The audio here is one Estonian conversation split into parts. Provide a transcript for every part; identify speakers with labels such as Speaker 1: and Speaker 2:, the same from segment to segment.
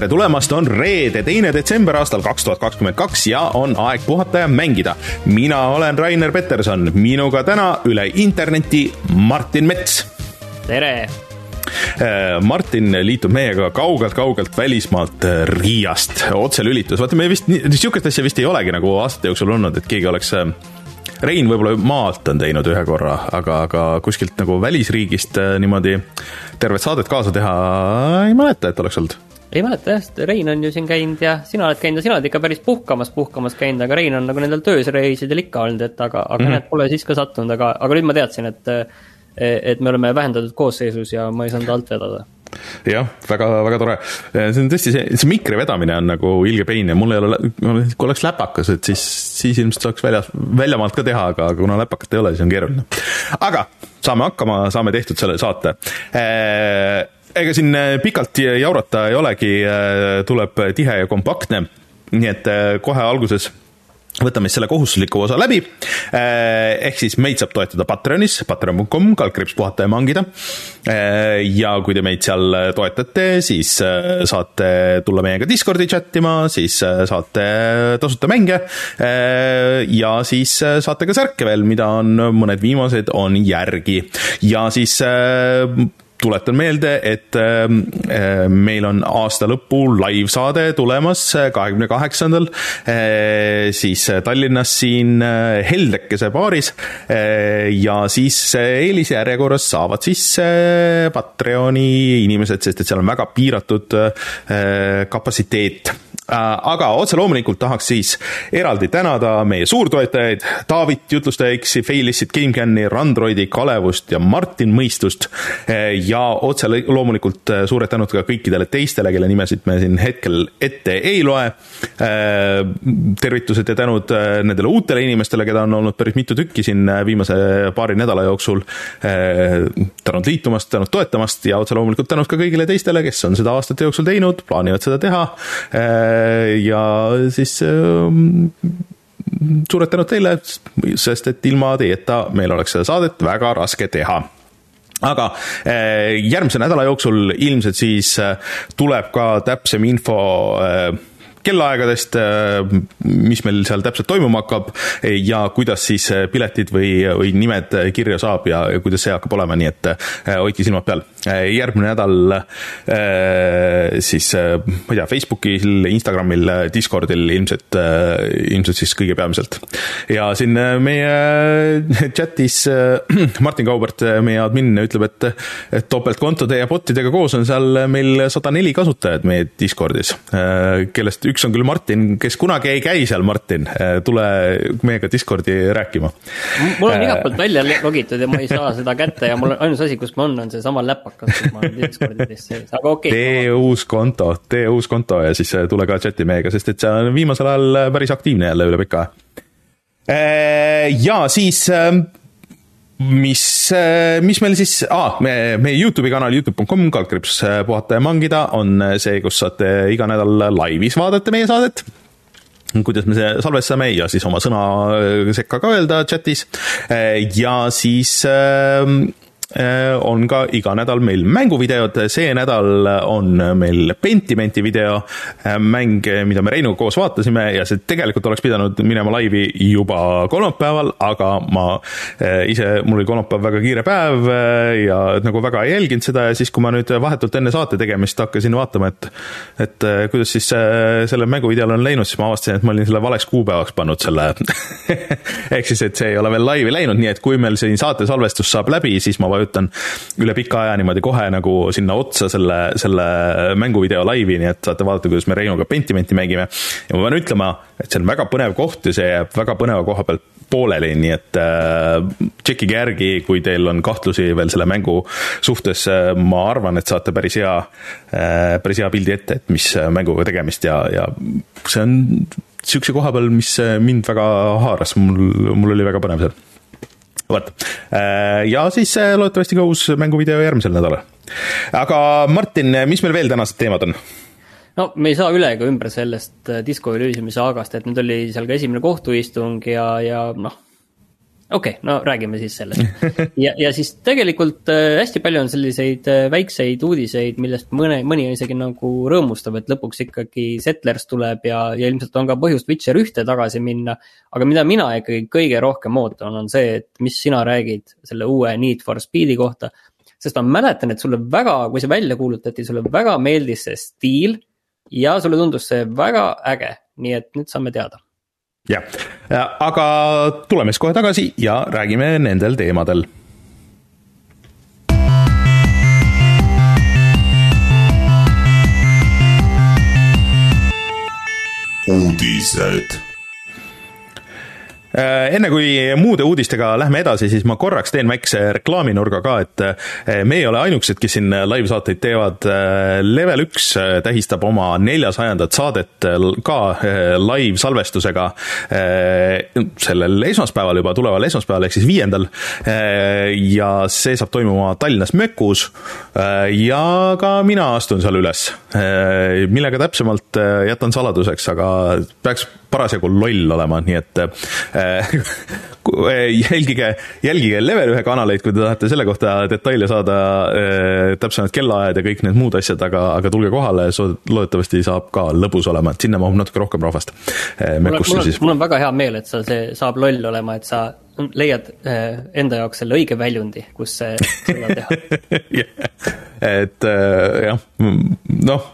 Speaker 1: tere tulemast, on reede, teine detsember aastal kaks tuhat kakskümmend kaks ja on aeg puhata ja mängida. mina olen Rainer Peterson, minuga täna üle interneti Martin Mets.
Speaker 2: tere!
Speaker 1: Äh, Martin liitub meiega kaugelt-kaugelt välismaalt äh, Riiast, otselülitus, vaata me vist, niisugust asja vist ei olegi nagu aastate jooksul olnud, et keegi oleks äh, Rein võib-olla maalt on teinud ühe korra, aga, aga kuskilt nagu välisriigist niimoodi tervet saadet kaasa teha ei mäleta, et oleks olnud
Speaker 2: ei mäleta jah, sest Rein on ju siin käinud ja sina oled käinud ja sina oled ikka päris puhkamas, puhkamas käinud, aga Rein on nagu nendel töösreisidel ikka olnud, et aga, aga mm -hmm. näed, pole siis ka sattunud, aga, aga nüüd ma teadsin, et et me oleme vähendatud koosseisus ja ma ei saanud alt vedada
Speaker 1: jah, väga, väga tore. see on tõesti, see, see mikri vedamine on nagu ilge pein ja mul ei ole, kui oleks läpakas, et siis, siis ilmselt saaks väljas, väljamaalt ka teha, aga kuna läpakat ei ole, siis on keeruline. aga saame hakkama, saame tehtud selle saate ega siin äh, pikalt jaurata ei olegi, äh, tuleb tihe ja kompaktne, nii et äh, kohe alguses võtame siis selle kohustusliku osa läbi, ehk siis meid saab toetada Patreonis, patreon.com, kaldkriips puhata ja mangida. ja kui te meid seal toetate, siis saate tulla meiega Discordi chat ima, siis saate tasuta mänge. Ja siis saate ka särke veel, mida on mõned viimased on järgi. Ja siis tuletan meelde, et ähm, äh, meil on aasta lõpu laivsaade tulemas äh, kahekümne kaheksandal, äh, siis Tallinnas siin Heldekese baaris ja siis eelisjärjekorras saavad siis Patreoni inimesed, sest et seal on väga piiratud kapatsiteet aga otse loomulikult tahaks siis eraldi tänada meie suurtoetajaid, Taavit, jutlustaja X-i, Failissit, GameCami, Randroidi, Kalevust ja Martin Mõistust ja otse loomulikult äh, suured tänud ka kõikidele teistele, kelle nimesid me siin hetkel ette ei loe. Äh, tervitused ja tänud äh, nendele uutele inimestele, keda on olnud päris mitu tükki siin viimase paari nädala jooksul. tänud liitumast, tänud toetamast ja otse loomulikult tänud ka kõigile teistele, kes on seda aastate jooksul teinud, plaanivad seda teha. Ja siis suured tänud teile, sest et ilma teieta meil oleks seda saadet väga raske teha. Aga eh, järgmise nädala jooksul ilmselt siis eh, tuleb ka täpsem info eh, kellaaegadest, mis meil seal täpselt toimuma hakkab ja kuidas siis piletid või, või nimed kirja saab ja, ja kuidas see hakkab olema, nii et äh, hoidke silmad peal. Äh, järgmine nädal äh, siis ma ei tea, Facebookil, Instagramil, Discordil ilmselt, ilmselt siis kõige peamiselt. ja siin meie chatis Martin Kaubert, meie admin, ütleb, et, et topeltkontode ja botidega koos on seal meil sada neli kasutajat meie Discordis, kellest üks on küll Martin, kes kunagi ei käi seal, Martin, tule meiega Discordi rääkima.
Speaker 2: mul on äh, igalt poolt välja logitud ja ma ei saa seda kätte ja mul ainus asi, kus ma on, on seesama läpakas, kus ma olen Discordis sees, aga okei
Speaker 1: okay,. tee uus konto, tee uus konto ja siis äh, tule ka chati meiega, sest et see on viimasel ajal päris aktiivne jälle üle pika aja. Äh, ja siis ähm, mis, mis meil siis ah,, me, meie Youtube'i kanal Youtube.com, kaldkriips puhata ja mangida on see, kus saate iga nädal laivis vaadata meie saadet kuidas me see salvestame ja siis oma sõna sekka ka öelda chatis. ja siis äh, Äh, on ka iga nädal meil mänguvideod, see nädal on meil Pentimenti video, äh, mäng, mida me Reinuga koos vaatasime ja see tegelikult oleks pidanud minema laivi juba kolmapäeval, aga ma äh, ise, mul oli kolmapäev väga kiire päev ja nagu väga ei jälginud seda ja siis, kui ma nüüd vahetult enne saate tegemist hakkasin vaatama, et et kuidas siis sellel mänguvideol on läinud, siis ma avastasin, et ma olin selle valeks kuupäevaks pannud selle ehk siis, et see ei ole veel laivi läinud, nii et kui meil siin saate salvestus saab läbi, siis ma vajutan üle pika aja niimoodi kohe nagu sinna otsa selle, selle mänguvideo laivi, nii et saate vaadata, kuidas me Reinuga Pentimenti mängime. ja ma pean ütlema, et see on väga põnev koht ja see jääb väga põneva koha pealt pooleli, nii et äh, tšekkige järgi, kui teil on kahtlusi veel selle mängu suhtes äh,, ma arvan, et saate päris hea äh,, päris hea pildi ette, et mis mänguga tegemist ja, ja see on niisuguse koha peal, mis mind väga haaras, mul, mul oli väga põnev seal vot, äh, ja siis äh, loodetavasti ka uus mänguvideo järgmisel nädalal. aga Martin, mis meil veel tänased teemad on?
Speaker 2: no me ei saa üle ega ümber sellest äh, Disco Elysiumi saagast, et nüüd oli seal ka esimene kohtuistung ja, ja noh, okei okay,, no räägime siis sellest. ja, ja siis tegelikult äh, hästi palju on selliseid äh, väikseid uudiseid, millest mõne, mõni isegi nagu rõõmustab, et lõpuks ikkagi Settlers tuleb ja, ja ilmselt on ka põhjust Witcher ühte tagasi minna. aga mida mina ikkagi kõige rohkem ootan, on see, et mis sina räägid selle uue Need for Speed'i kohta. sest ma mäletan, et sulle väga, kui see välja kuulutati, sulle väga meeldis see stiil ja sulle tundus see väga äge, nii et nüüd saame teada
Speaker 1: jah, aga tuleme siis kohe tagasi ja räägime nendel teemadel. Uudised. Äh, enne kui muude uudistega lähme edasi, siis ma korraks teen väikse reklaaminurga ka, et äh, me ei ole ainukesed, kes siin laivsaateid teevad. Äh, Level üks tähistab oma neljasajandat saadet ka laivsalvestusega sellel esmaspäeval juba, tuleval esmaspäeval ehk siis viiendal. ja see saab toimuma Tallinnas Mökus. ja ka mina astun seal üles. millega täpsemalt jätan saladuseks, aga peaks parasjagu loll olema, nii et äh, jälgige, jälgige Level ühe kanaleid, kui te tahate selle kohta detaile saada äh,, täpsemad kellaajad ja kõik need muud asjad, aga, aga tulge kohale, loodetavasti saab ka lõbus olema, et sinna mahub natuke rohkem rahvast
Speaker 2: äh,. mul on, mul on väga hea meel, et sa, see saab loll olema, et sa leiad äh, enda jaoks selle õige väljundi, kus seda teha
Speaker 1: yeah. et äh, jah, noh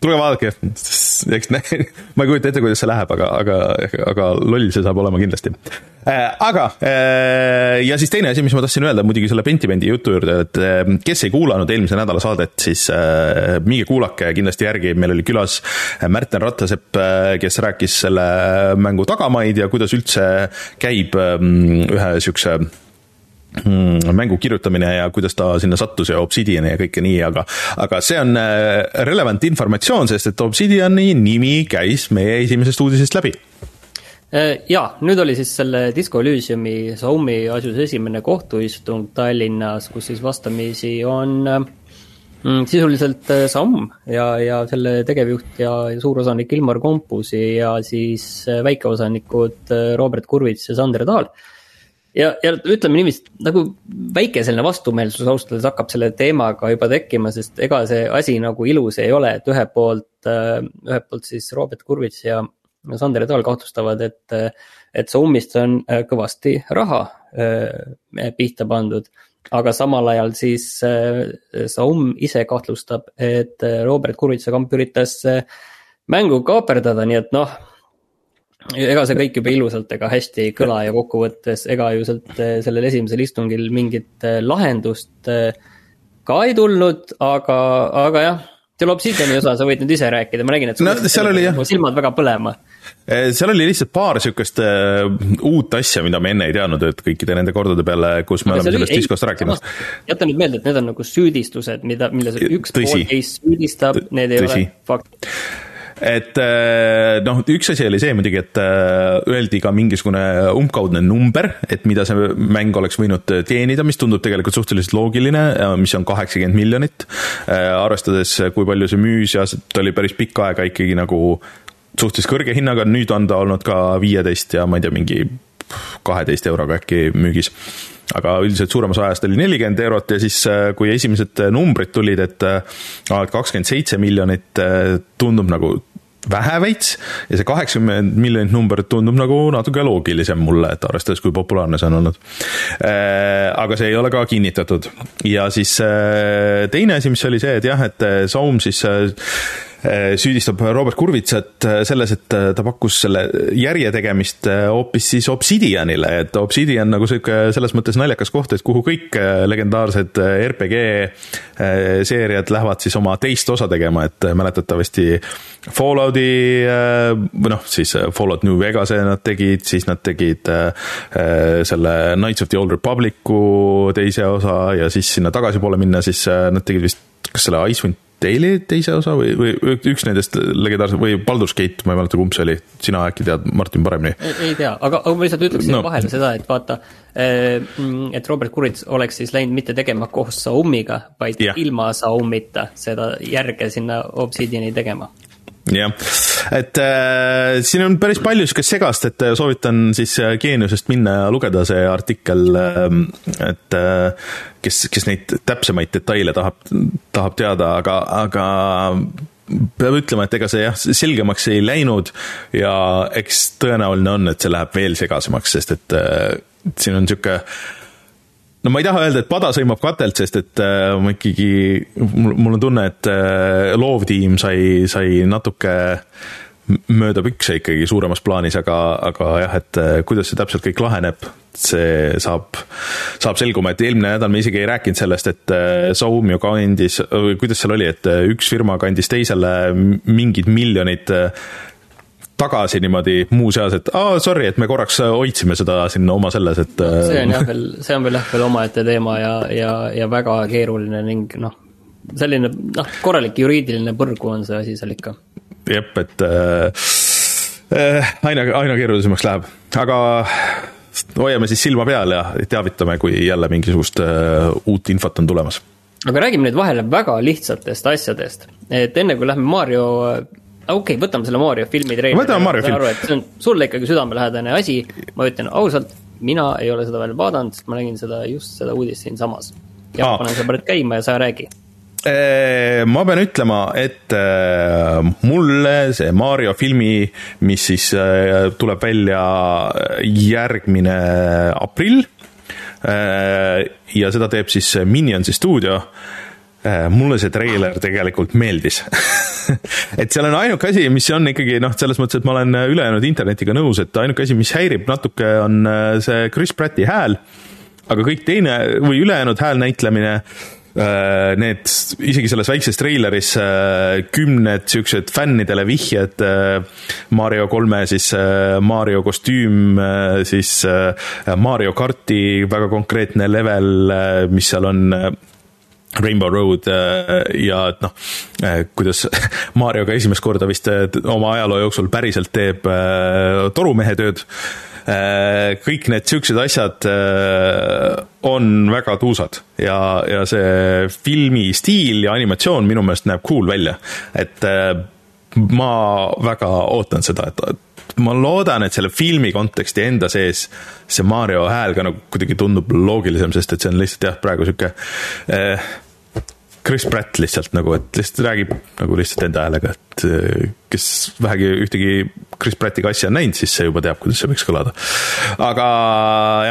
Speaker 1: tulge vaadake, eks näe, ma ei kujuta ette, kuidas see läheb, aga, aga, aga loll see saab olema kindlasti. Äh, aga äh, ja siis teine asi, mis ma tahtsin öelda muidugi selle Pentimendi jutu juurde, et äh, kes ei kuulanud eelmise nädala saadet, siis minge kuulake kindlasti järgi, meil oli külas Märten Rattasepp, kes rääkis selle mängu tagamaid ja kuidas üldse käib ähm, ühe niisuguse mängu kirjutamine ja kuidas ta sinna sattus ja Obsidiani ja kõike nii, aga aga see on äh, relevant informatsioon, sest et Obsidiani nimi käis meie esimesest uudisest läbi.
Speaker 2: Äh, jaa, nüüd oli siis selle Disco Elysiumi Xiaomi asjus esimene kohtuistung Tallinnas, kus siis vastamisi on mm, sisuliselt Samm ja, ja selle tegevjuht ja suurosanik Ilmar Kompusi ja siis väikeosanikud Robert Kurvits ja Sander Taal ja, ja ütleme niiviisi, nagu väike selline vastumeelsus ausalt öeldes hakkab selle teemaga juba tekkima, sest ega see asi nagu ilus ei ole, et ühelt poolt, äh, ühelt poolt siis Robert Kurvits ja Sander Taal kahtlustavad, et, et Zoomist on äh, kõvasti raha äh, pihta pandud. aga samal ajal siis Saum ise kahtlustab, et Robert Kurvitsa kamp üritas mängu kaaperdada, nii et noh ega see kõik juba ilusalt ega hästi ei kõla ja kokkuvõttes ega ju sealt eh, sellel esimesel istungil mingit eh, lahendust eh, ka ei tulnud, aga, aga jah, selle Obsidiani osa sa võid nüüd ise rääkida, ma nägin, et
Speaker 1: no, seal oli jah.
Speaker 2: silmad väga põlema.
Speaker 1: seal oli lihtsalt paar sihukest uh, uut asja, mida me enne ei teadnud, et kõikide nende kordade peale, kus me aga oleme sellest diskost rääkinud.
Speaker 2: jäta nüüd meelde, et need on nagu süüdistused, mida, milles üks Tõsi. pool teist süüdistab, need ei Tõsi. ole fakt
Speaker 1: et äh, noh, üks asi oli see muidugi, et äh, öeldi ka mingisugune umbkaudne number, et mida see mäng oleks võinud teenida, mis tundub tegelikult suhteliselt loogiline, mis on kaheksakümmend miljonit. Äh, arvestades, kui palju see müüs ja ta oli päris pikka aega ikkagi nagu suhteliselt kõrge hinnaga, nüüd on ta olnud ka viieteist ja ma ei tea, mingi kaheteist euroga äkki müügis aga üldiselt suurem osa ajast oli nelikümmend eurot ja siis, kui esimesed numbrid tulid, et kakskümmend seitse miljonit tundub nagu vähe veits ja see kaheksakümmend miljonit number tundub nagu natuke loogilisem mulle, et arvestades, kui populaarne see on olnud. Äh, aga see ei ole ka kinnitatud ja siis äh, teine asi, mis oli see, et jah, et siis äh, Eh, süüdistab Robert Kurvitsat eh, selles, et eh, ta pakkus selle järje tegemist hoopis siis Obsidianile, et Obsidian nagu sihuke selles mõttes naljakas koht, et kuhu kõik legendaarsed RPG seeriad lähevad siis oma teist osa tegema, et mäletatavasti Fallouti või noh, siis Fallout New Vegas'e nad tegid, siis nad tegid selle Knights of the Old Republic'u teise osa ja siis sinna tagaspoole minna, siis nad tegid vist kas selle Icewind Dale'i teise osa või, või üks nendest legendaarse või Baldur's Gate, ma ei mäleta, kumb see oli, sina äkki tead, Martin, paremini?
Speaker 2: ei tea, aga, aga ma lihtsalt ütleks no. vahele seda, et vaata, eh, et Robert Kurits oleks siis läinud mitte tegema koos Saumiga, vaid ja. ilma Saumita seda järge sinna Obsidiani tegema
Speaker 1: jah. Et äh, siin on päris palju siukest segast, et soovitan siis Geeniusest minna ja lugeda see artikkel äh,, et äh, kes, kes neid täpsemaid detaile tahab, tahab teada, aga, aga peab ütlema, et ega see jah, selgemaks ei läinud ja eks tõenäoline on, et see läheb veel segasemaks, sest et äh, siin on niisugune no ma ei taha öelda, et pada sõimab katelt, sest et äh, ma ikkagi, mul on tunne, et äh, loovtiim sai, sai natuke mööda pükse ikkagi suuremas plaanis, aga, aga jah, et äh, kuidas see täpselt kõik laheneb, see saab, saab selguma, et eelmine nädal me isegi ei rääkinud sellest, et äh, Soum ju kandis, kuidas seal oli, et äh, üks firma kandis teisele mingid miljonid tagasi niimoodi muuseas, et aa, sorry, et me korraks hoidsime seda siin oma selles, et
Speaker 2: see on jah veel, see on veel jah, veel omaette teema ja, ja, ja väga keeruline ning noh, selline noh, korralik juriidiline põrgu on see asi seal ikka.
Speaker 1: Jep, et äh, aina, aina keerulisemaks läheb, aga hoiame siis silma peal ja teavitame, kui jälle mingisugust äh, uut infot on tulemas.
Speaker 2: aga räägime nüüd vahele väga lihtsatest asjadest, et enne kui lähme Mario okei okay,, võtame selle Mario filmi treileri.
Speaker 1: võtame Mario filmi.
Speaker 2: see on sulle ikkagi südamelähedane asi, ma ütlen ausalt, mina ei ole seda veel vaadanud, sest ma nägin seda, just seda uudist siinsamas. jah, panen pärast käima ja sa räägi
Speaker 1: Äh, ma pean ütlema, et äh, mulle see Mario filmi, mis siis äh, tuleb välja järgmine aprill ja seda teeb siis Minionsi stuudio mulle see treiler tegelikult meeldis. Et seal on ainuke asi, mis on ikkagi noh, selles mõttes, et ma olen ülejäänud internetiga nõus, et ainuke asi, mis häirib natuke, on see Chris Pratti hääl, aga kõik teine või ülejäänud häälnäitlemine äh, Äh, need, isegi selles väikses treileris äh, kümned siuksed fännidele vihjed, äh, Mario kolme siis Mario kostüüm, siis Mario karti väga konkreetne level, mis seal on Rainbow Road ja et noh, kuidas Mario ka esimest korda vist oma ajaloo jooksul päriselt teeb torumehe tööd. Äh, kõik need siuksed asjad äh, on väga tuusad ja, ja see filmi stiil ja animatsioon minu meelest näeb cool välja, et äh, ma väga ootan seda, et ma loodan, et selle filmi konteksti enda sees see Mario hääl ka nagu kuidagi tundub loogilisem, sest et see on lihtsalt jah, praegu sihuke eh, Chris Pratt lihtsalt nagu, et lihtsalt räägib nagu lihtsalt enda häälega, et äh, kes vähegi ühtegi Chris Prattiga asja on näinud, siis see juba teab, kuidas see võiks kõlada. aga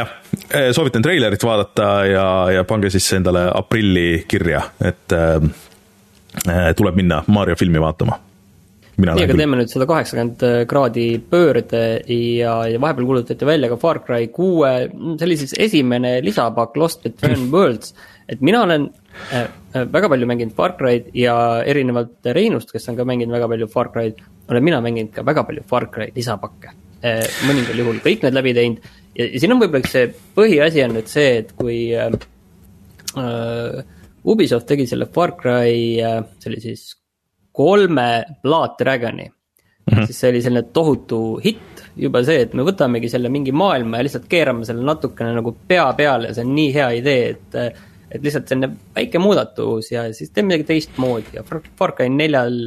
Speaker 1: jah, äh, soovitan treilerit vaadata ja, ja pange siis endale aprilli kirja, et äh tuleb minna Mario filmi vaatama
Speaker 2: nii, aga teeme nüüd seda kaheksakümmend kraadi pöörde ja, ja vahepeal kuulutati välja ka Far Cry kuue, see oli siis esimene lisapakk Lost Between Worlds, et mina olen Äh, äh, väga palju mänginud Far Cry'd ja erinevalt Reinust, kes on ka mänginud väga palju Far Cry'd, olen mina mänginud ka väga palju Far Cry lisapakke. Äh, mõningal juhul kõik need läbi teinud. Ja, ja siin on võib-olla üks see põhiasi on nüüd see, et kui äh, Ubisoft tegi selle Far Cry äh,, see oli siis kolme Blood Dragoni mm, -hmm. siis see oli selline tohutu hitt, juba see, et me võtamegi selle mingi maailma ja lihtsalt keerame selle natukene nagu pea peale, see on nii hea idee, et et lihtsalt selline väike muudatus ja siis teeme midagi teistmoodi ja Far Cry neljal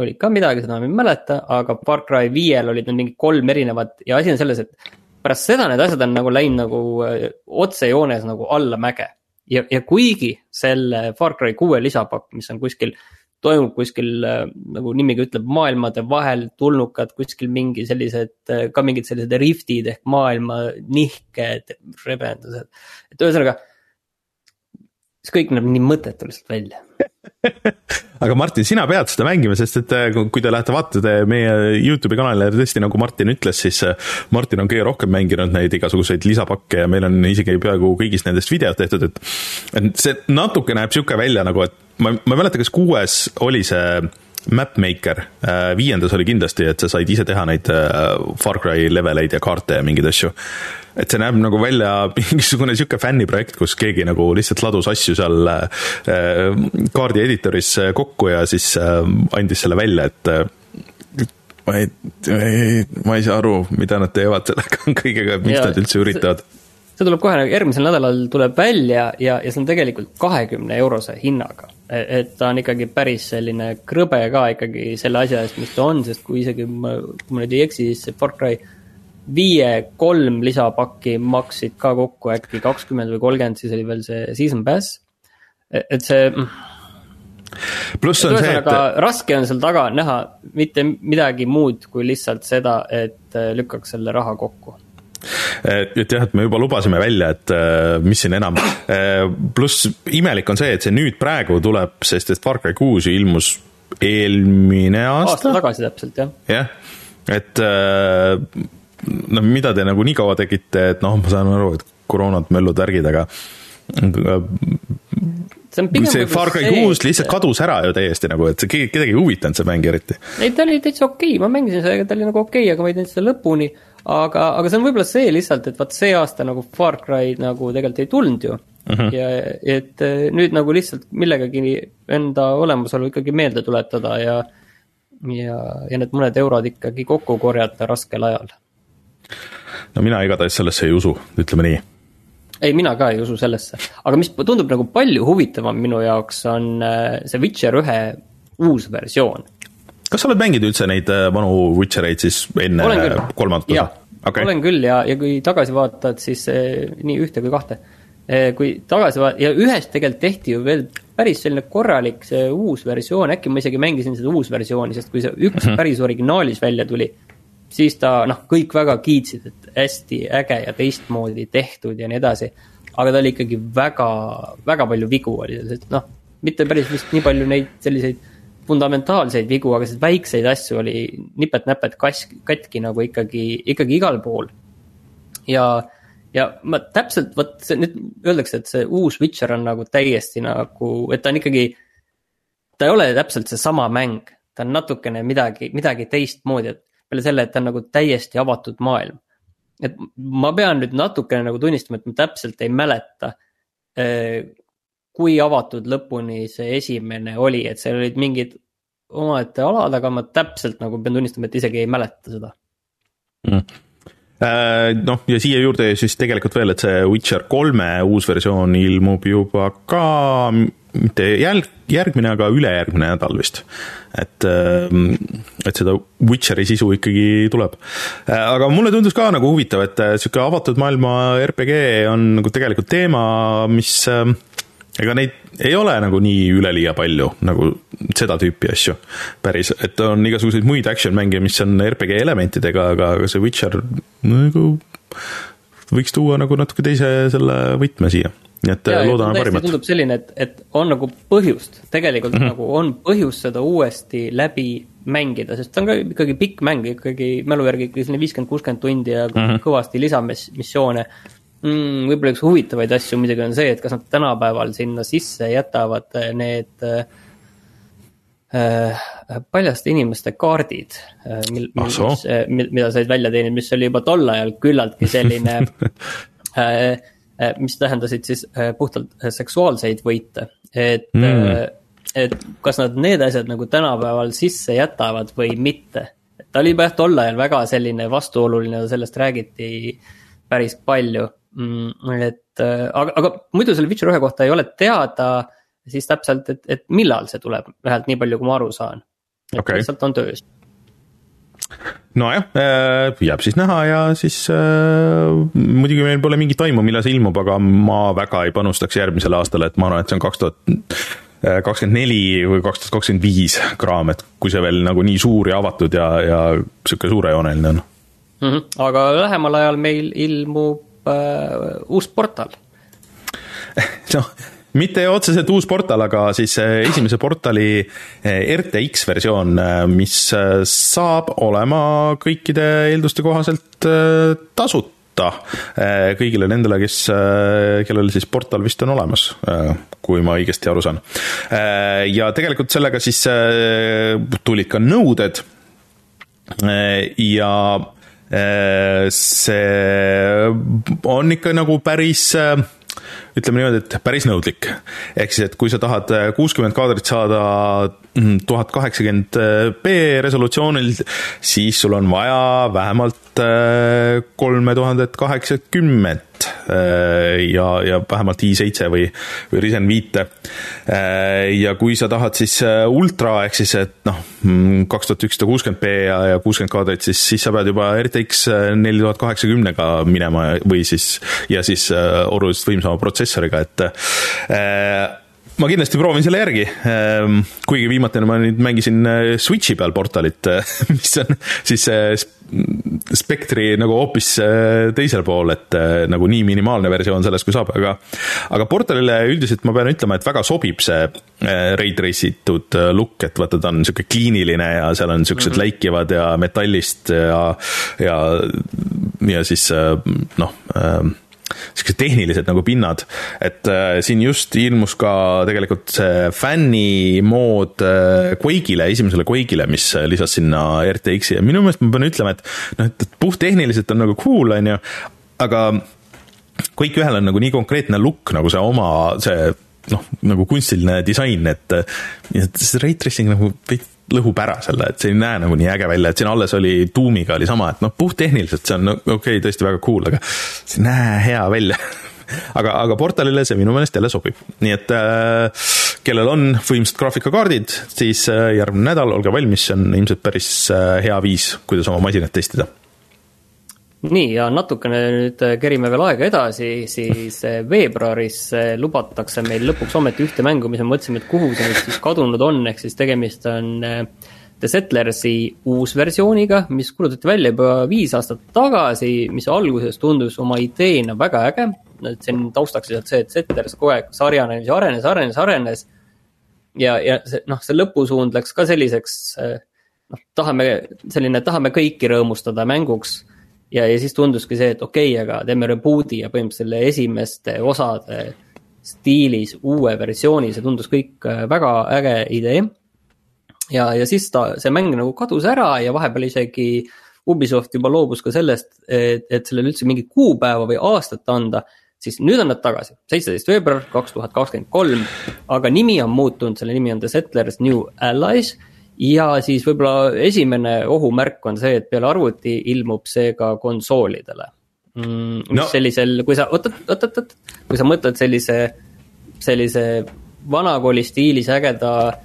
Speaker 2: oli ka midagi, seda ma ei mäleta, aga Far Cry viiel olid need mingi kolm erinevat ja asi on selles, et pärast seda need asjad on nagu läinud nagu äh, otsejoones nagu allamäge. ja, ja kuigi selle Far Cry kuue lisapakk, mis on kuskil, toimub kuskil äh, nagu nimigi ütleb, maailmade vahel tulnukad, kuskil mingi sellised, äh, ka mingid sellised riftid ehk maailma nihked, rebendused. et ühesõnaga see kõik näeb nii mõttetu lihtsalt välja
Speaker 1: aga Martin, sina pead seda mängima, sest et äh, kui te lähete vaatate meie Youtube'i kanalile, tõesti nagu Martin ütles, siis äh, Martin on kõige rohkem mänginud neid igasuguseid lisapakke ja meil on isegi peaaegu kõigist nendest videod tehtud, et et see natuke näeb niisugune välja nagu, et ma, ma ei mäleta, kas kuues oli see Mapmaker, äh, viiendas oli kindlasti, et sa said ise teha neid Far Cry leveleid ja kaarte ja mingeid asju. Et see näeb nagu välja mingisugune sihuke fänniprojekt, kus keegi nagu lihtsalt ladus asju seal äh, kaardi editoris äh, kokku ja siis äh, andis selle välja, et ma ei, ma ei saa aru, mida nad teevad sellega kõigega, miks ja, nad üldse üritavad.
Speaker 2: see tuleb kohe, järgmisel nädalal tuleb välja ja, ja see on tegelikult kahekümne eurose hinnaga et ta on ikkagi päris selline krõbe ka ikkagi selle asja eest, mis ta on, sest kui isegi ma, kui ma nüüd ei eksi, siis see Far Cry viie kolm lisapakki maksid ka kokku äkki kakskümmend või kolmkümmend, siis oli veel see season pass. et see.
Speaker 1: pluss on see, et.
Speaker 2: raske on seal taga näha mitte midagi muud kui lihtsalt seda, et lükkaks selle raha kokku
Speaker 1: et jah, et me juba lubasime välja, et äh, mis siin enam, äh, pluss imelik on see, et see nüüd praegu tuleb, sest et Far Cry kuus ju ilmus eelmine aasta.
Speaker 2: aasta tagasi täpselt, jah.
Speaker 1: jah, et noh, mida te nagu nii kaua tegite, et noh, ma saan aru, et koroonad, möllud, värgid, aga see on pigem see Far Cry kuus lihtsalt kadus ära ju täiesti nagu, et see kedagi ei huvitanud, see mäng eriti.
Speaker 2: ei, ta oli täitsa okei okay., ma mängisin seda, ta oli nagu okei okay,, aga ma ei teinud seda lõpuni aga, aga see on võib-olla see lihtsalt, et vaat see aasta nagu Far Cry nagu tegelikult ei tulnud ju mm. -hmm. ja et eh, nüüd nagu lihtsalt millegagi enda olemasolu ikkagi meelde tuletada ja, ja, ja need mõned eurod ikkagi kokku korjata raskel ajal.
Speaker 1: no mina igatahes sellesse ei usu, ütleme nii
Speaker 2: ei, mina ka ei usu sellesse, aga mis tundub nagu palju huvitavam minu jaoks, on eh, see Witcher ühe uus versioon
Speaker 1: kas sa oled mänginud üldse neid äh, vanu Witchereid siis enne kolmandat
Speaker 2: osa? Okay. olen küll ja, ja kui tagasi vaatad, siis eh, nii ühte kui kahte eh,. kui tagasi vaat- ja ühest tegelikult tehti ju veel päris selline korralik see uus versioon, äkki ma isegi mängisin seda uusversiooni, sest kui see üks mm -hmm. päris originaalis välja tuli, siis ta noh, kõik väga kiitsid, et hästi äge ja teistmoodi tehtud ja nii edasi. aga ta oli ikkagi väga, väga palju vigu oli selles, et noh, mitte päris vist nii palju neid selliseid fundamentaalseid vigu, aga selliseid väikseid asju oli nipet-näpet kas-, katki nagu ikkagi, ikkagi igal pool. ja, ja ma täpselt, vot see nüüd öeldakse, et see uus Witcher on nagu täiesti nagu, et ta on ikkagi. ta ei ole täpselt seesama mäng, ta on natukene midagi, midagi teistmoodi, et peale selle, et ta on nagu täiesti avatud maailm. et ma pean nüüd natukene nagu tunnistama, et ma täpselt ei mäleta eh, kui avatud lõpuni see esimene oli, et seal olid mingid omaette alad, aga ma täpselt nagu pean tunnistama, et isegi ei mäleta seda
Speaker 1: mm noh, ja siia juurde siis tegelikult veel, et see Witcher kolme uus versioon ilmub juba ka mitte jälg, järgmine, aga ülejärgmine nädal vist. et, ähm, et seda Witcheri sisu ikkagi tuleb. Äh, aga mulle tundus ka nagu huvitav, et sihuke avatud maailma RPG on nagu tegelikult teema, mis äh, ega neid ei ole nagu nii üleliia palju nagu seda tüüpi asju päris, et on igasuguseid muid action mänge, mis on RPG elementidega, aga, aga see Witcher nagu võiks tuua nagu natuke teise selle võtme siia nii et ja, loodame parimat.
Speaker 2: tundub selline, et, et on nagu põhjust, tegelikult mm -hmm. nagu on põhjust seda uuesti läbi mängida, sest ta on ka ikkagi pikk mäng, ikkagi mälu järgi ikkagi selline viiskümmend, kuuskümmend tundi ja mm -hmm. kõvasti lisamissioone mm,? võib-olla üks huvitavaid asju muidugi on see, et kas nad tänapäeval sinna sisse jätavad äh, need äh, paljaste inimeste kaardid mil, mil, mis, äh, mida said välja teenida, mis oli juba tol ajal küllaltki selline äh, mis tähendasid siis puhtalt seksuaalseid võite, et mm. et kas nad need asjad nagu tänapäeval sisse jätavad või mitte. ta oli juba jah, tol ajal väga selline vastuoluline, sellest räägiti päris palju. Et äh, aga, aga muidu selle Witcher ühe kohta ei ole teada siis täpselt, et, et millal see tuleb, vähemalt nii palju, kui ma aru saan. et okay. lihtsalt on töös
Speaker 1: nojah, äh, jääb siis näha ja siis äh, muidugi meil pole mingit aimu, millal see ilmub, aga ma väga ei panustaks järgmisele aastale, et ma arvan, et see on kaks tuhat äh, kakskümmend neli või kaks tuhat kakskümmend viis kraam, et kui see veel nagu nii suur ja avatud ja, ja sihuke suurejooneline on
Speaker 2: mm. -hmm. aga lähemal ajal meil ilmub äh, uus portal
Speaker 1: noh, mitte otseselt uus portal, aga siis äh, esimese portali äh, RTX versioon, äh, mis saab olema kõikide eelduste kohaselt tasuta kõigile nendele, kes, kellel siis portal vist on olemas, kui ma õigesti aru saan. ja tegelikult sellega siis tulid ka nõuded ja see on ikka nagu päris äh, ütleme niimoodi, et päris nõudlik. ehk siis, et kui sa tahad äh, kuuskümmend kaadrit saada mm, tuhat kaheksakümmend B resolutsioonil, siis sul on vaja vähemalt kolme tuhandet kaheksakümmet seeriat ja, ja vähemalt i7 või, või Ryzen viite. ja kui sa tahad siis ultra ehk siis, et noh, mm, kaks tuhat ükssada kuuskümmend B ja, ja kuuskümmend kaadrit, siis, siis sa pead juba RTX neli tuhat kaheksakümnega minema või siis, ja siis oluliselt võimsama protsessoriga, et ma kindlasti proovin selle järgi, ehm, kuigi viimatine ma nüüd mängisin äh, Switchi peal Portalit, mis on siis äh, spektri nagu hoopis äh, teisel pool, et nagu nii minimaalne versioon sellest, kui saab, aga aga Portalile üldiselt ma pean ütlema, et väga sobib see ray trace itud look, et vaata, ta on niisugune kliiniline ja seal on niisugused mm -hmm. läikivad ja metallist ja ja, ja siis noh äh,, siuksed tehnilised nagu pinnad, et äh, siin just ilmus ka tegelikult see fännimood äh, Quake'ile, esimesele Quake'ile, mis lisas sinna RTX-i ja minu meelest ma pean ütlema, et noh, et puhttehniliselt on nagu cool, on ju, aga Quake ühel on nagu nii konkreetne look nagu see oma, see noh, nagu kunstiline disain, et, et see ray tracing nagu veits lõhub ära selle, et see ei näe nagu nii äge välja, et siin alles oli Doomiga oli sama, et noh, puhttehniliselt see on no, okei okay,, tõesti väga cool, aga see ei näe hea välja. Aga, aga portalile see minu meelest jälle sobib, nii et äh, kellel on võimsad graafikakaardid, siis äh, järgmine nädal olge valmis, see on ilmselt päris äh, hea viis, kuidas oma masinat testida
Speaker 2: nii, ja natukene nüüd äh, kerime veel aega edasi, siis äh, veebruaris äh, lubatakse meil lõpuks ometi ühte mängu, mis me mõtlesime, et kuhu see nüüd siis kadunud on, ehk siis tegemist on The Settlersi uusversiooniga, mis kuulutati välja juba viis aastat tagasi, mis alguses tundus oma ideena väga äge. et siin taustaks lihtsalt see, et Settlers kogu aeg sarjanes ja arenes, arenes, arenes. ja, ja see noh, see lõpusuund läks ka selliseks noh, tahame selline, tahame kõiki rõõmustada mänguks ja, ja siis tunduski see, et okei okay,, aga teeme reboot'i ja põhimõtteliselt selle esimeste osade stiilis uue versiooni, see tundus kõik äh, väga äge idee. ja, ja siis ta, see mäng nagu kadus ära ja vahepeal isegi Ubisoft juba loobus ka sellest, et, et sellele üldse mingit kuupäeva või aastat anda siis nüüd on nad tagasi, seitseteist veebruar kaks tuhat kakskümmend kolm, aga nimi on muutunud, selle nimi on The Settlers New Allies ja siis võib-olla esimene ohumärk on see, et peale arvuti ilmub see ka konsoolidele mm,. mis no. sellisel, kui sa, oot, oot, oot, oot, kui sa mõtled sellise, sellise vanakooli stiilis ägeda äh,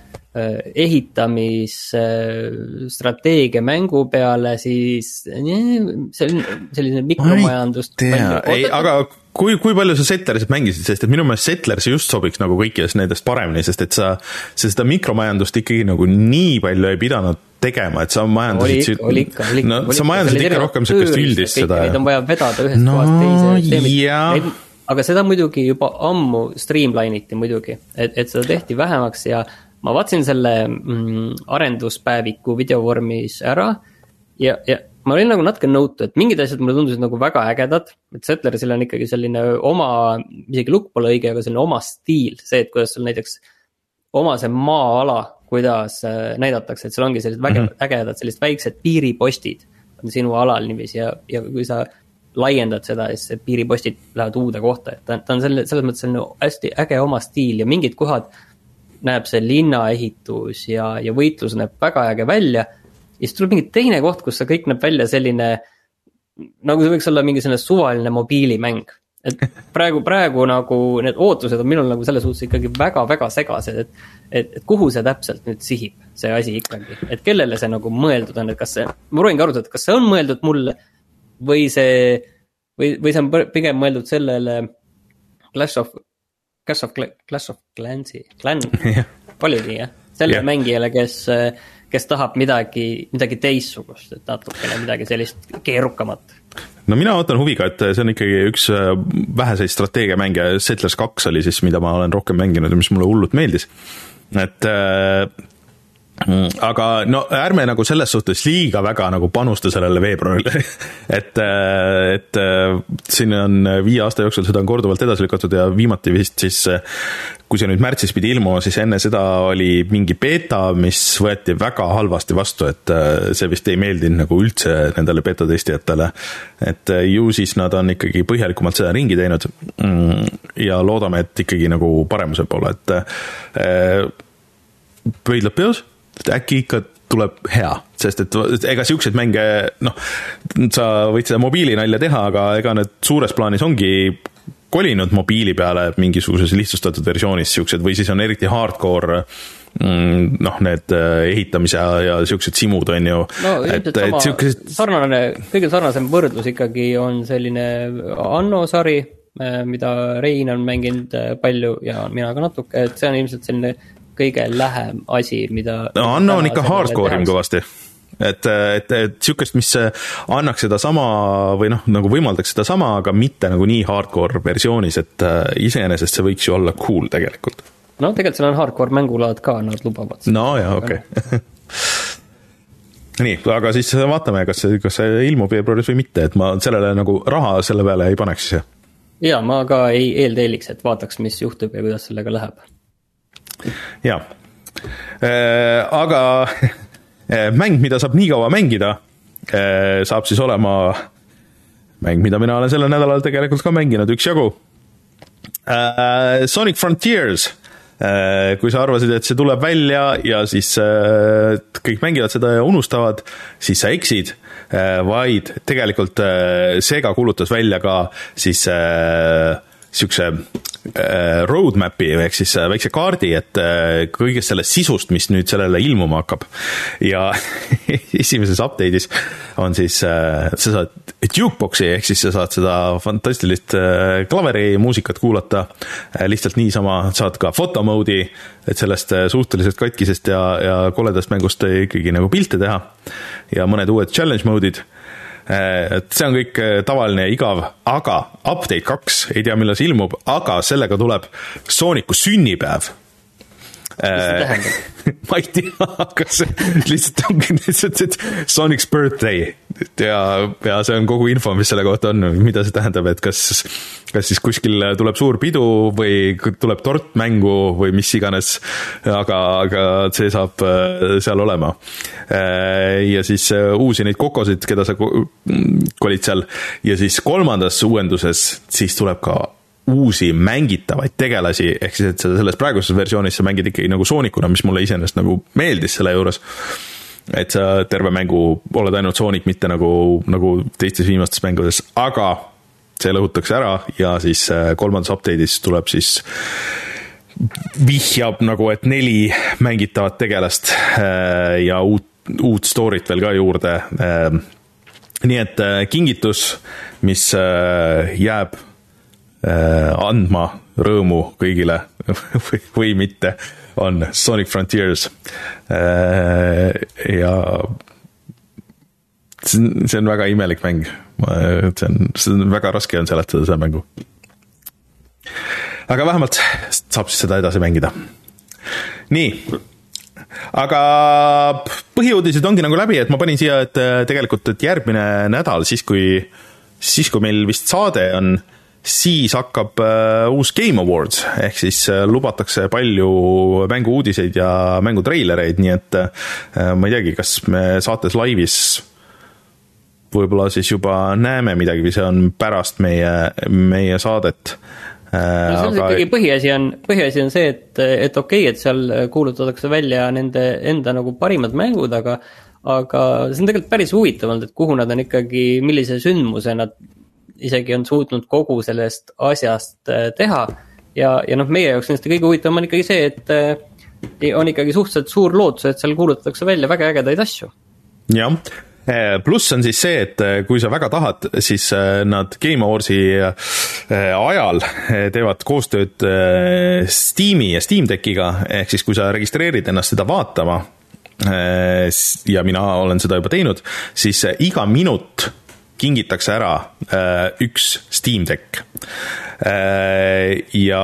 Speaker 2: ehitamisstrateegia äh, mängu peale, siis see on selline mikromajandust.
Speaker 1: ei, aga kui, kui palju sa Settlersit mängisid, sest et minu meelest Settlers just sobiks nagu kõikidest nendest paremini, sest et sa, sa seda mikromajandust ikkagi nagu nii palju ei pidanud tegema, et sa majandasid.
Speaker 2: oli ikka, oli ikka.
Speaker 1: no oli sa majandasid ikka rohkem sihukest üldist seda.
Speaker 2: Neid on vaja vedada ühest no, kohast teise. aga seda muidugi juba ammu streamline iti muidugi, et, et seda tehti vähemaks ja ma vaatasin selle mm, arenduspäeviku videovormis ära ja, ja ma olin nagu natuke nõutu, et mingid asjad mulle tundusid nagu väga ägedad, et Settlersil on ikkagi selline oma, isegi look pole õige, aga selline oma stiil, see, et kuidas sul näiteks oma see maa-ala, kuidas äh, näidatakse, et seal ongi sellised vägevad mm, -hmm. ägedad sellised väiksed piiripostid on sinu alal niiviisi ja, ja kui sa laiendad seda, siis piiripostid lähevad uude kohta, et ta, ta on selle, selles mõttes selline hästi äge oma stiil ja mingid kohad näeb see linnaehitus ja, ja võitlus näeb väga äge välja ja siis tuleb mingi teine koht, kus see kõik näeb välja selline, nagu see võiks olla mingi selline suvaline mobiilimäng. et praegu, praegu nagu need ootused on minul nagu selles suhtes ikkagi väga-väga segased, et, et, et kuhu see täpselt nüüd sihib, see asi ikkagi, et kellele see nagu mõeldud on, et kas see, ma proovingi arutada, et kas see on mõeldud mulle või see, või, või see on pigem mõeldud sellele Clash of, Clash of, Clash of Clans'i, Clan, oli nii jah? sellele yeah. mängijale, kes kes tahab midagi, midagi teistsugust, et natukene midagi sellist keerukamat.
Speaker 1: no mina ootan huviga, et see on ikkagi üks äh, väheseid strateegiamänge, Settlers kaks oli siis, mida ma olen rohkem mänginud ja mis mulle hullult meeldis. et äh, aga no ärme nagu selles suhtes liiga väga nagu panusta sellele veebruarile et, äh, et äh, siin on viie aasta jooksul seda on korduvalt edasi lükatud ja viimati vist siis, kui see nüüd märtsis pidi ilmuma, siis enne seda oli mingi beeta, mis võeti väga halvasti vastu, et äh, see vist ei meeldinud nagu üldse nendele beeta testijatele. et ju siis nad on ikkagi põhjalikumalt seda ringi teinud mm, ja loodame, et ikkagi nagu paremuse poole, et pöidlad peos äkki ikka tuleb hea sest et ega siukseid mänge, noh, sa võid seda mobiilinalja teha, aga ega need suures plaanis ongi kolinud mobiili peale mingisuguses lihtsustatud versioonis siuksed või siis on eriti hardcore mm, noh, need äh, ehitamise ja, ja siuksed simud on ju.
Speaker 2: no ilmselt sama siukesed... sarnane, kõige sarnasem võrdlus ikkagi on selline Anno sari, äh, mida Rein on mänginud äh, palju ja mina ka natuke, et see on ilmselt selline kõige lähem asi, mida
Speaker 1: no Anno on ikka hardcore im kõvasti et, et, et sihukest, mis annaks sedasama või noh, nagu võimaldaks sedasama, aga mitte nagu nii hardcore versioonis, et äh, iseenesest see võiks ju olla cool tegelikult.
Speaker 2: no tegelikult seal on hardcore mängulaad ka, nad lubavad.
Speaker 1: no jaa, okei okay. nii, aga siis vaatame, kas see, kas see ilmub veebruaris või mitte, et ma sellele nagu raha selle peale ei paneks ise.
Speaker 2: jaa, ma ka ei eeltelliks, et vaataks, mis juhtub ja kuidas sellega läheb.
Speaker 1: Jaa äh,, aga Eh, mäng, mida saab nii kaua mängida, eh, saab siis olema mäng, mida mina olen sellel nädalal tegelikult ka mänginud üksjagu. Sonic Frontiers, kui sa arvasid, et see tuleb välja ja siis kõik mängivad seda ja unustavad, siis sa eksid, vaid tegelikult Sega kuulutas välja ka siis niisuguse äh, roadmap'i ehk siis äh, väikse kaardi, et äh, kõigest sellest sisust, mis nüüd sellele ilmuma hakkab. ja esimeses update'is on siis, sa saad jukebox'i ehk siis sa saad seda fantastilist klaverimuusikat kuulata lihtsalt niisama, saad ka foto mode'i, et sellest suhteliselt katkisest ja, ja koledast mängust ikkagi nagu pilte teha ja mõned uued challenge mode'id Äh, et see on kõik äh, tavaline ja igav, aga update kaks, ei tea, millal see ilmub, aga sellega tuleb Sooniku sünnipäev.
Speaker 2: See äh,
Speaker 1: ma ei tea, kas lihtsalt ongi lihtsalt, et Sonic's birthday ja, ja see on kogu info, mis selle kohta on, mida see tähendab, et kas, kas siis kuskil tuleb suur pidu või tuleb tort mängu või mis iganes, aga, aga see saab äh, seal olema. Äh, ja siis uusi neid kokosid, keda sa kolid seal ja siis kolmandas uuenduses siis tuleb ka uusi mängitavaid tegelasi, ehk siis, et selles praeguses versioonis sa mängid ikkagi nagu soonikuna, mis mulle iseenesest nagu meeldis selle juures. Et sa terve mängu oled ainult soonik, mitte nagu, nagu teistes viimastes mängudes, aga see lõhutakse ära ja siis äh, kolmandas update'is tuleb siis vihjab nagu, et neli mängitavat tegelast äh, ja uut, uut story't veel ka juurde. Äh, nii et kingitus, mis jääb Äh, andma rõõmu kõigile või, või mitte, on Sonic Frontiers. Äh, ja see on, see on väga imelik mäng, see on, see on väga raske on seletada seda mängu. aga vähemalt saab siis seda edasi mängida. nii, aga põhiuudised ongi nagu läbi, et ma panin siia, et tegelikult, et järgmine nädal, siis kui, siis kui meil vist saade on siis hakkab äh, uus Game Awards, ehk siis äh, lubatakse palju mängu-uudiseid ja mängutreilereid, nii et äh, ma ei teagi, kas me saates laivis võib-olla siis juba näeme midagi või see on pärast meie, meie saadet.
Speaker 2: No selles aga... ikkagi põhiasi on, põhiasi on see, et, et okei okay,, et seal kuulutatakse välja nende enda nagu parimad mängud, aga aga see on tegelikult päris huvitav olnud, et kuhu nad on ikkagi, millise sündmuse nad isegi on suutnud kogu sellest asjast äh, teha. ja, ja noh, meie jaoks kindlasti kõige huvitavam on ikkagi see, et äh, on ikkagi suhteliselt suur lootus, et seal kuulutatakse välja väga ägedaid asju.
Speaker 1: jah äh, pluss on siis see, et kui sa väga tahad, siis nad Game Awardsi ajal teevad koostööd Steam'i ja Steam Deckiga, ehk siis kui sa registreerid ennast seda vaatama, ja mina olen seda juba teinud, siis iga minut kingitakse ära äh, üks Steam Deck. Äh, ja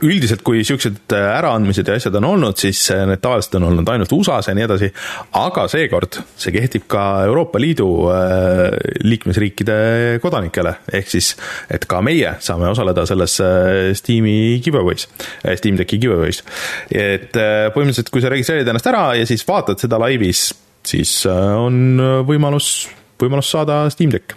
Speaker 1: üldiselt, kui niisugused äraandmised ja asjad on olnud, siis need tavaliselt on olnud ainult USA-s ja nii edasi, aga seekord see kehtib ka Euroopa Liidu äh, liikmesriikide kodanikele, ehk siis et ka meie saame osaleda selles Steam'i giveaway's, Steam Decki giveaway's. et põhimõtteliselt, kui sa registreerid ennast ära ja siis vaatad seda laivis, siis on võimalus võimalus saada Steam Deck.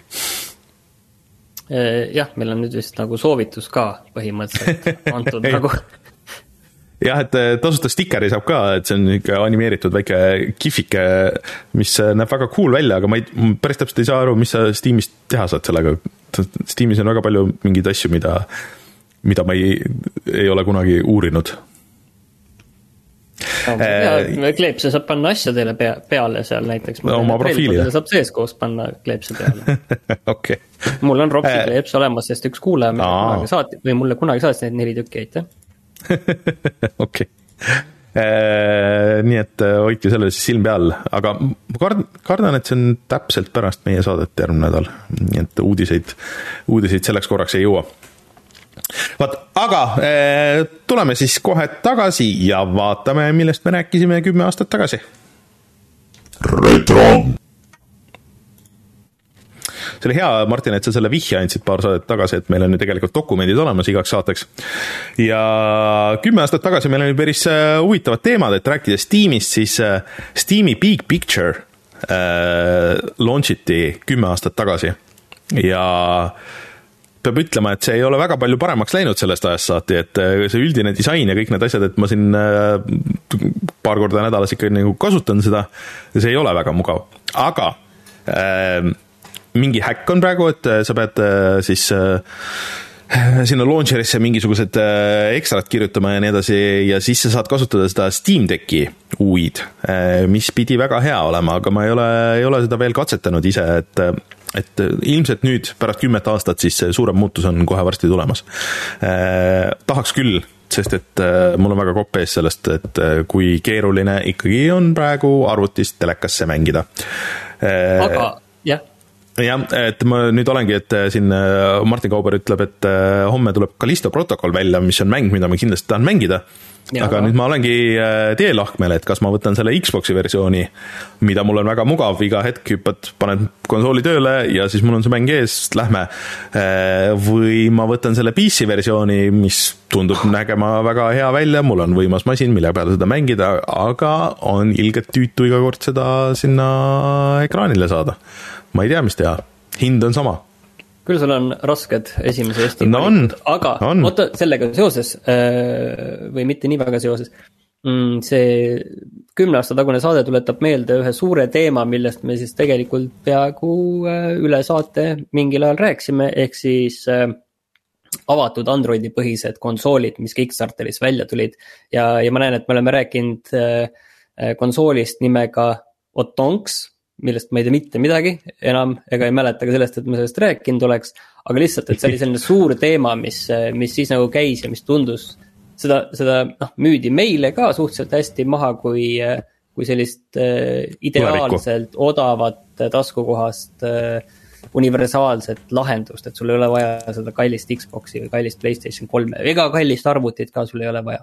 Speaker 2: Äh, jah, meil on nüüd vist nagu soovitus ka põhimõtteliselt antud nagu
Speaker 1: jah, et äh, tasuta stikeri saab ka, et see on niisugune animeeritud väike kihvike, mis äh, näeb väga cool välja, aga ma ei, päris täpselt ei saa aru, mis sa Steamis teha saad sellega. Steamis on väga palju mingeid asju, mida, mida ma ei, ei ole kunagi uurinud
Speaker 2: no, kleepse saab panna asjadele pea, peale seal näiteks.
Speaker 1: oma profiilile.
Speaker 2: saab sees koos panna kleepse peale.
Speaker 1: Okei.
Speaker 2: mul on Ropsi kleeps olemas, sest üks kuulaja mulle kunagi saatis või mulle kunagi saatis neid neli tükki, aitäh.
Speaker 1: Okei. Nii et äh, hoidke selle siis silm peal, aga ma kardan, kardan, et see on täpselt pärast meie saadet järgmine nädal, nii et uudiseid, uudiseid selleks korraks ei jõua vot, aga äh, tuleme siis kohe tagasi ja vaatame, millest me rääkisime kümme aastat tagasi. retro see oli hea, Martin, et sa selle vihje andsid paar saadet tagasi, et meil on ju tegelikult dokumendid olemas igaks saateks. ja kümme aastat tagasi meil oli päris äh, huvitavad teemad, et rääkides Steamist, siis äh, Steam'i Big Picture äh, launch iti kümme aastat tagasi ja peab ütlema, et see ei ole väga palju paremaks läinud sellest ajast saati, et äh, see üldine disain ja kõik need asjad, et ma siin paar korda nädalas ikka nagu kasutan seda, see ei ole väga mugav, aga äh, mingi häkk on praegu, et äh, sa pead äh, siis äh, sinna launcher'isse mingisugused ekstrad kirjutama ja nii edasi ja siis sa saad kasutada seda Steam Decki UI-d, mis pidi väga hea olema, aga ma ei ole, ei ole seda veel katsetanud ise, et et ilmselt nüüd pärast kümmet aastat siis see suurem muutus on kohe varsti tulemas eh,. tahaks küll, sest et eh, mul on väga kopp ees sellest, et kui keeruline ikkagi on praegu arvutist telekasse mängida
Speaker 2: eh,. aga jah
Speaker 1: jah, et ma nüüd olengi, et äh, siin äh, Martin Kauber ütleb, et äh, homme tuleb Callisto protokoll välja, mis on mäng, mida ma kindlasti tahan mängida. Aga nüüd ma olengi teelahkmel, et kas ma võtan selle Xbox'i versiooni, mida mul on väga mugav, iga hetk hüppad, paned konsooli tööle ja siis mul on see mäng ees, lähme. või ma võtan selle PC versiooni, mis tundub nägema väga hea välja, mul on võimas masin, mille peal seda mängida, aga on ilgelt tüütu iga kord seda sinna ekraanile saada. Ma ei tea, mis teha, hind on sama
Speaker 2: küll sul on rasked esimese Eesti
Speaker 1: no valikud,
Speaker 2: aga oota, sellega seoses äh, või mitte nii väga seoses, mm, see kümne aasta tagune saade tuletab meelde ühe suure teema, millest me siis tegelikult peaaegu äh, üle saate mingil ajal rääkisime, ehk siis äh, avatud Androidi põhised konsoolid, mis Kickstarteris välja tulid. ja, ja ma näen, et me oleme rääkinud konsoolist nimega Otonks millest ma ei tea mitte midagi enam ega ei mäleta ka sellest, et ma sellest rääkinud oleks. aga lihtsalt, et see oli selline suur teema, mis, mis siis nagu käis ja mis tundus, seda, seda noh, müüdi meile ka suhteliselt hästi maha kui, kui sellist äh, ideaalselt odavat taskukohast äh, universaalset lahendust, et sul ei ole vaja seda kallist Xbox'i või kallist Playstation kolme, ega kallist arvutit ka sul ei ole vaja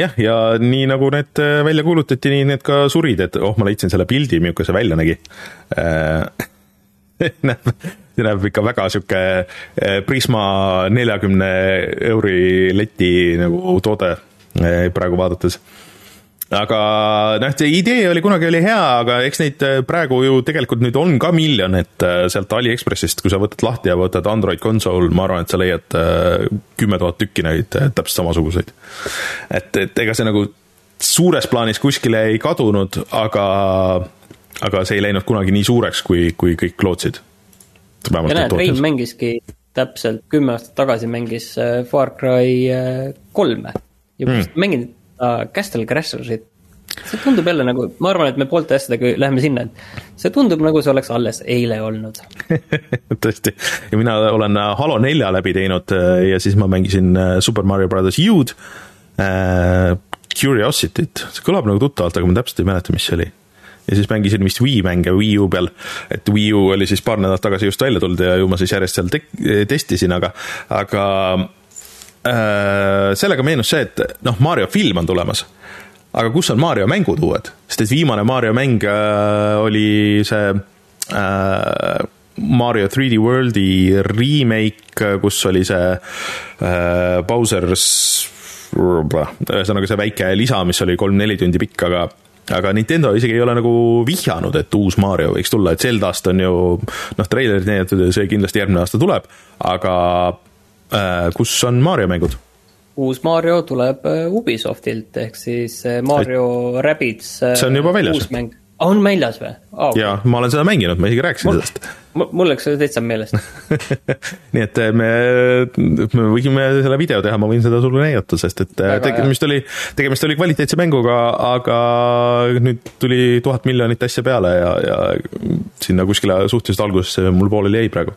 Speaker 1: jah, ja nii nagu need äh, välja kuulutati, nii need ka surid, et oh, ma leidsin selle pildi, milline see välja nägi. Äh, näeb, näeb ikka väga sihuke Prisma neljakümne euri leti nagu toode praegu vaadates aga noh, see idee oli kunagi oli hea, aga eks neid äh, praegu ju tegelikult nüüd on ka miljon, et äh, sealt Aliekspressist, kui sa võtad lahti ja võtad Android console, ma arvan, et sa leiad äh, kümme tuhat tükki neid täpselt samasuguseid. et, et ega see nagu suures plaanis kuskile ei kadunud, aga, aga see ei läinud kunagi nii suureks, kui, kui kõik lootsid.
Speaker 2: ja näed, Rein mängiski täpselt kümme aastat tagasi mängis Far Cry kolme ja mm. mänginud uh, Castle Crashersit. see tundub jälle nagu, ma arvan, et me poolte asjadega läheme sinna, et see tundub nagu see oleks alles eile olnud.
Speaker 1: Tõesti, ja mina olen Halo nelja läbi teinud äh, ja siis ma mängisin äh, Super Mario Brothers U-d äh,, Curiosity't, see kõlab nagu tuttavalt, aga ma täpselt ei mäleta, mis see oli. Ja siis mängisin vist Wii mänge Wii U peal, et Wii U oli siis paar nädalat tagasi just välja tulnud ja ju ma siis järjest seal te testisin, aga, aga Äh, sellega meenus see, et noh, Mario film on tulemas, aga kus on Mario mängud uued, sest et viimane Mario mäng äh, oli see äh, Mario 3D Worldi remake, kus oli see äh, Bowser's, ühesõnaga see väike lisa, mis oli kolm-neli tundi pikk, aga aga Nintendo isegi ei ole nagu vihjanud, et uus Mario võiks tulla, et Zeldast on ju noh, treilerid näidatud ja see kindlasti järgmine aasta tuleb, aga äh, kus on Mario mängud?
Speaker 2: uus Mario tuleb äh, Ubisoftilt ehk siis äh, Mario Rabbids.
Speaker 1: see on juba väljas.
Speaker 2: on väljas või
Speaker 1: oh,? Okay. jaa, ma olen seda mänginud, ma isegi rääkisin mul, sellest.
Speaker 2: mul läks see täitsa meelest
Speaker 1: nii et me, me võime selle video teha, ma võin seda sulle näidata, sest et Väga tegemist hea. oli, tegemist oli kvaliteetse mänguga, aga nüüd tuli tuhat miljonit asja peale ja, ja sinna kuskile suhteliselt algusesse mul pooleli jäi praegu.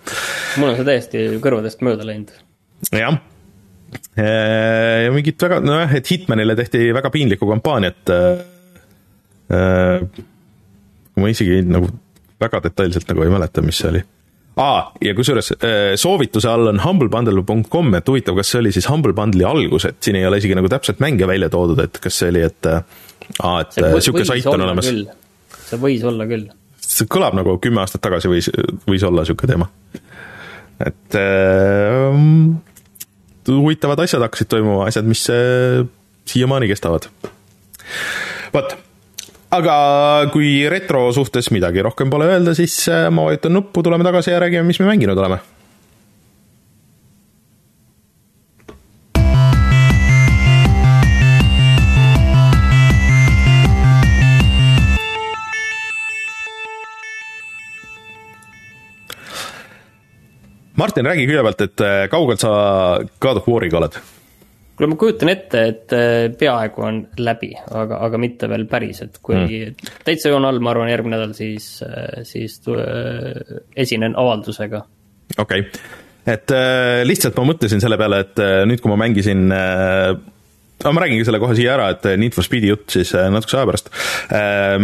Speaker 2: mul on see täiesti kõrvadest mööda läinud.
Speaker 1: Jah ja mingit väga, nojah, et Hitmanile tehti väga piinlikku kampaaniat äh,. ma isegi nagu väga detailselt nagu ei mäleta, mis see oli. aa, ja kusjuures soovituse all on humblebundle.com, et huvitav, kas see oli siis Humble Bundle'i algus, et siin ei ole isegi nagu täpselt mänge välja toodud, et kas see oli, et aa, et niisugune sait on olemas.
Speaker 2: see võis olla küll.
Speaker 1: see kõlab nagu kümme aastat tagasi võis, võis olla niisugune teema. et äh, huvitavad asjad hakkasid toimuma, asjad, mis äh, siiamaani kestavad. vot, aga kui retro suhtes midagi rohkem pole öelda, siis äh, ma vajutan nuppu, tuleme tagasi ja räägime, mis me mänginud oleme Martin, räägi kõigepealt, et äh, kaugel sa God of War'iga oled?
Speaker 2: kuule, ma kujutan ette, et äh, peaaegu on läbi, aga, aga mitte veel päris, et kui mm. täitsa joone all, ma arvan, järgmine nädal, siis, äh, siis esinen avaldusega.
Speaker 1: okei okay., et lihtsalt ma mõtlesin selle peale, et nüüd, kui ma mängisin aga ma räägingi selle kohe siia ära, et Need for Speedi jutt siis natukese aja pärast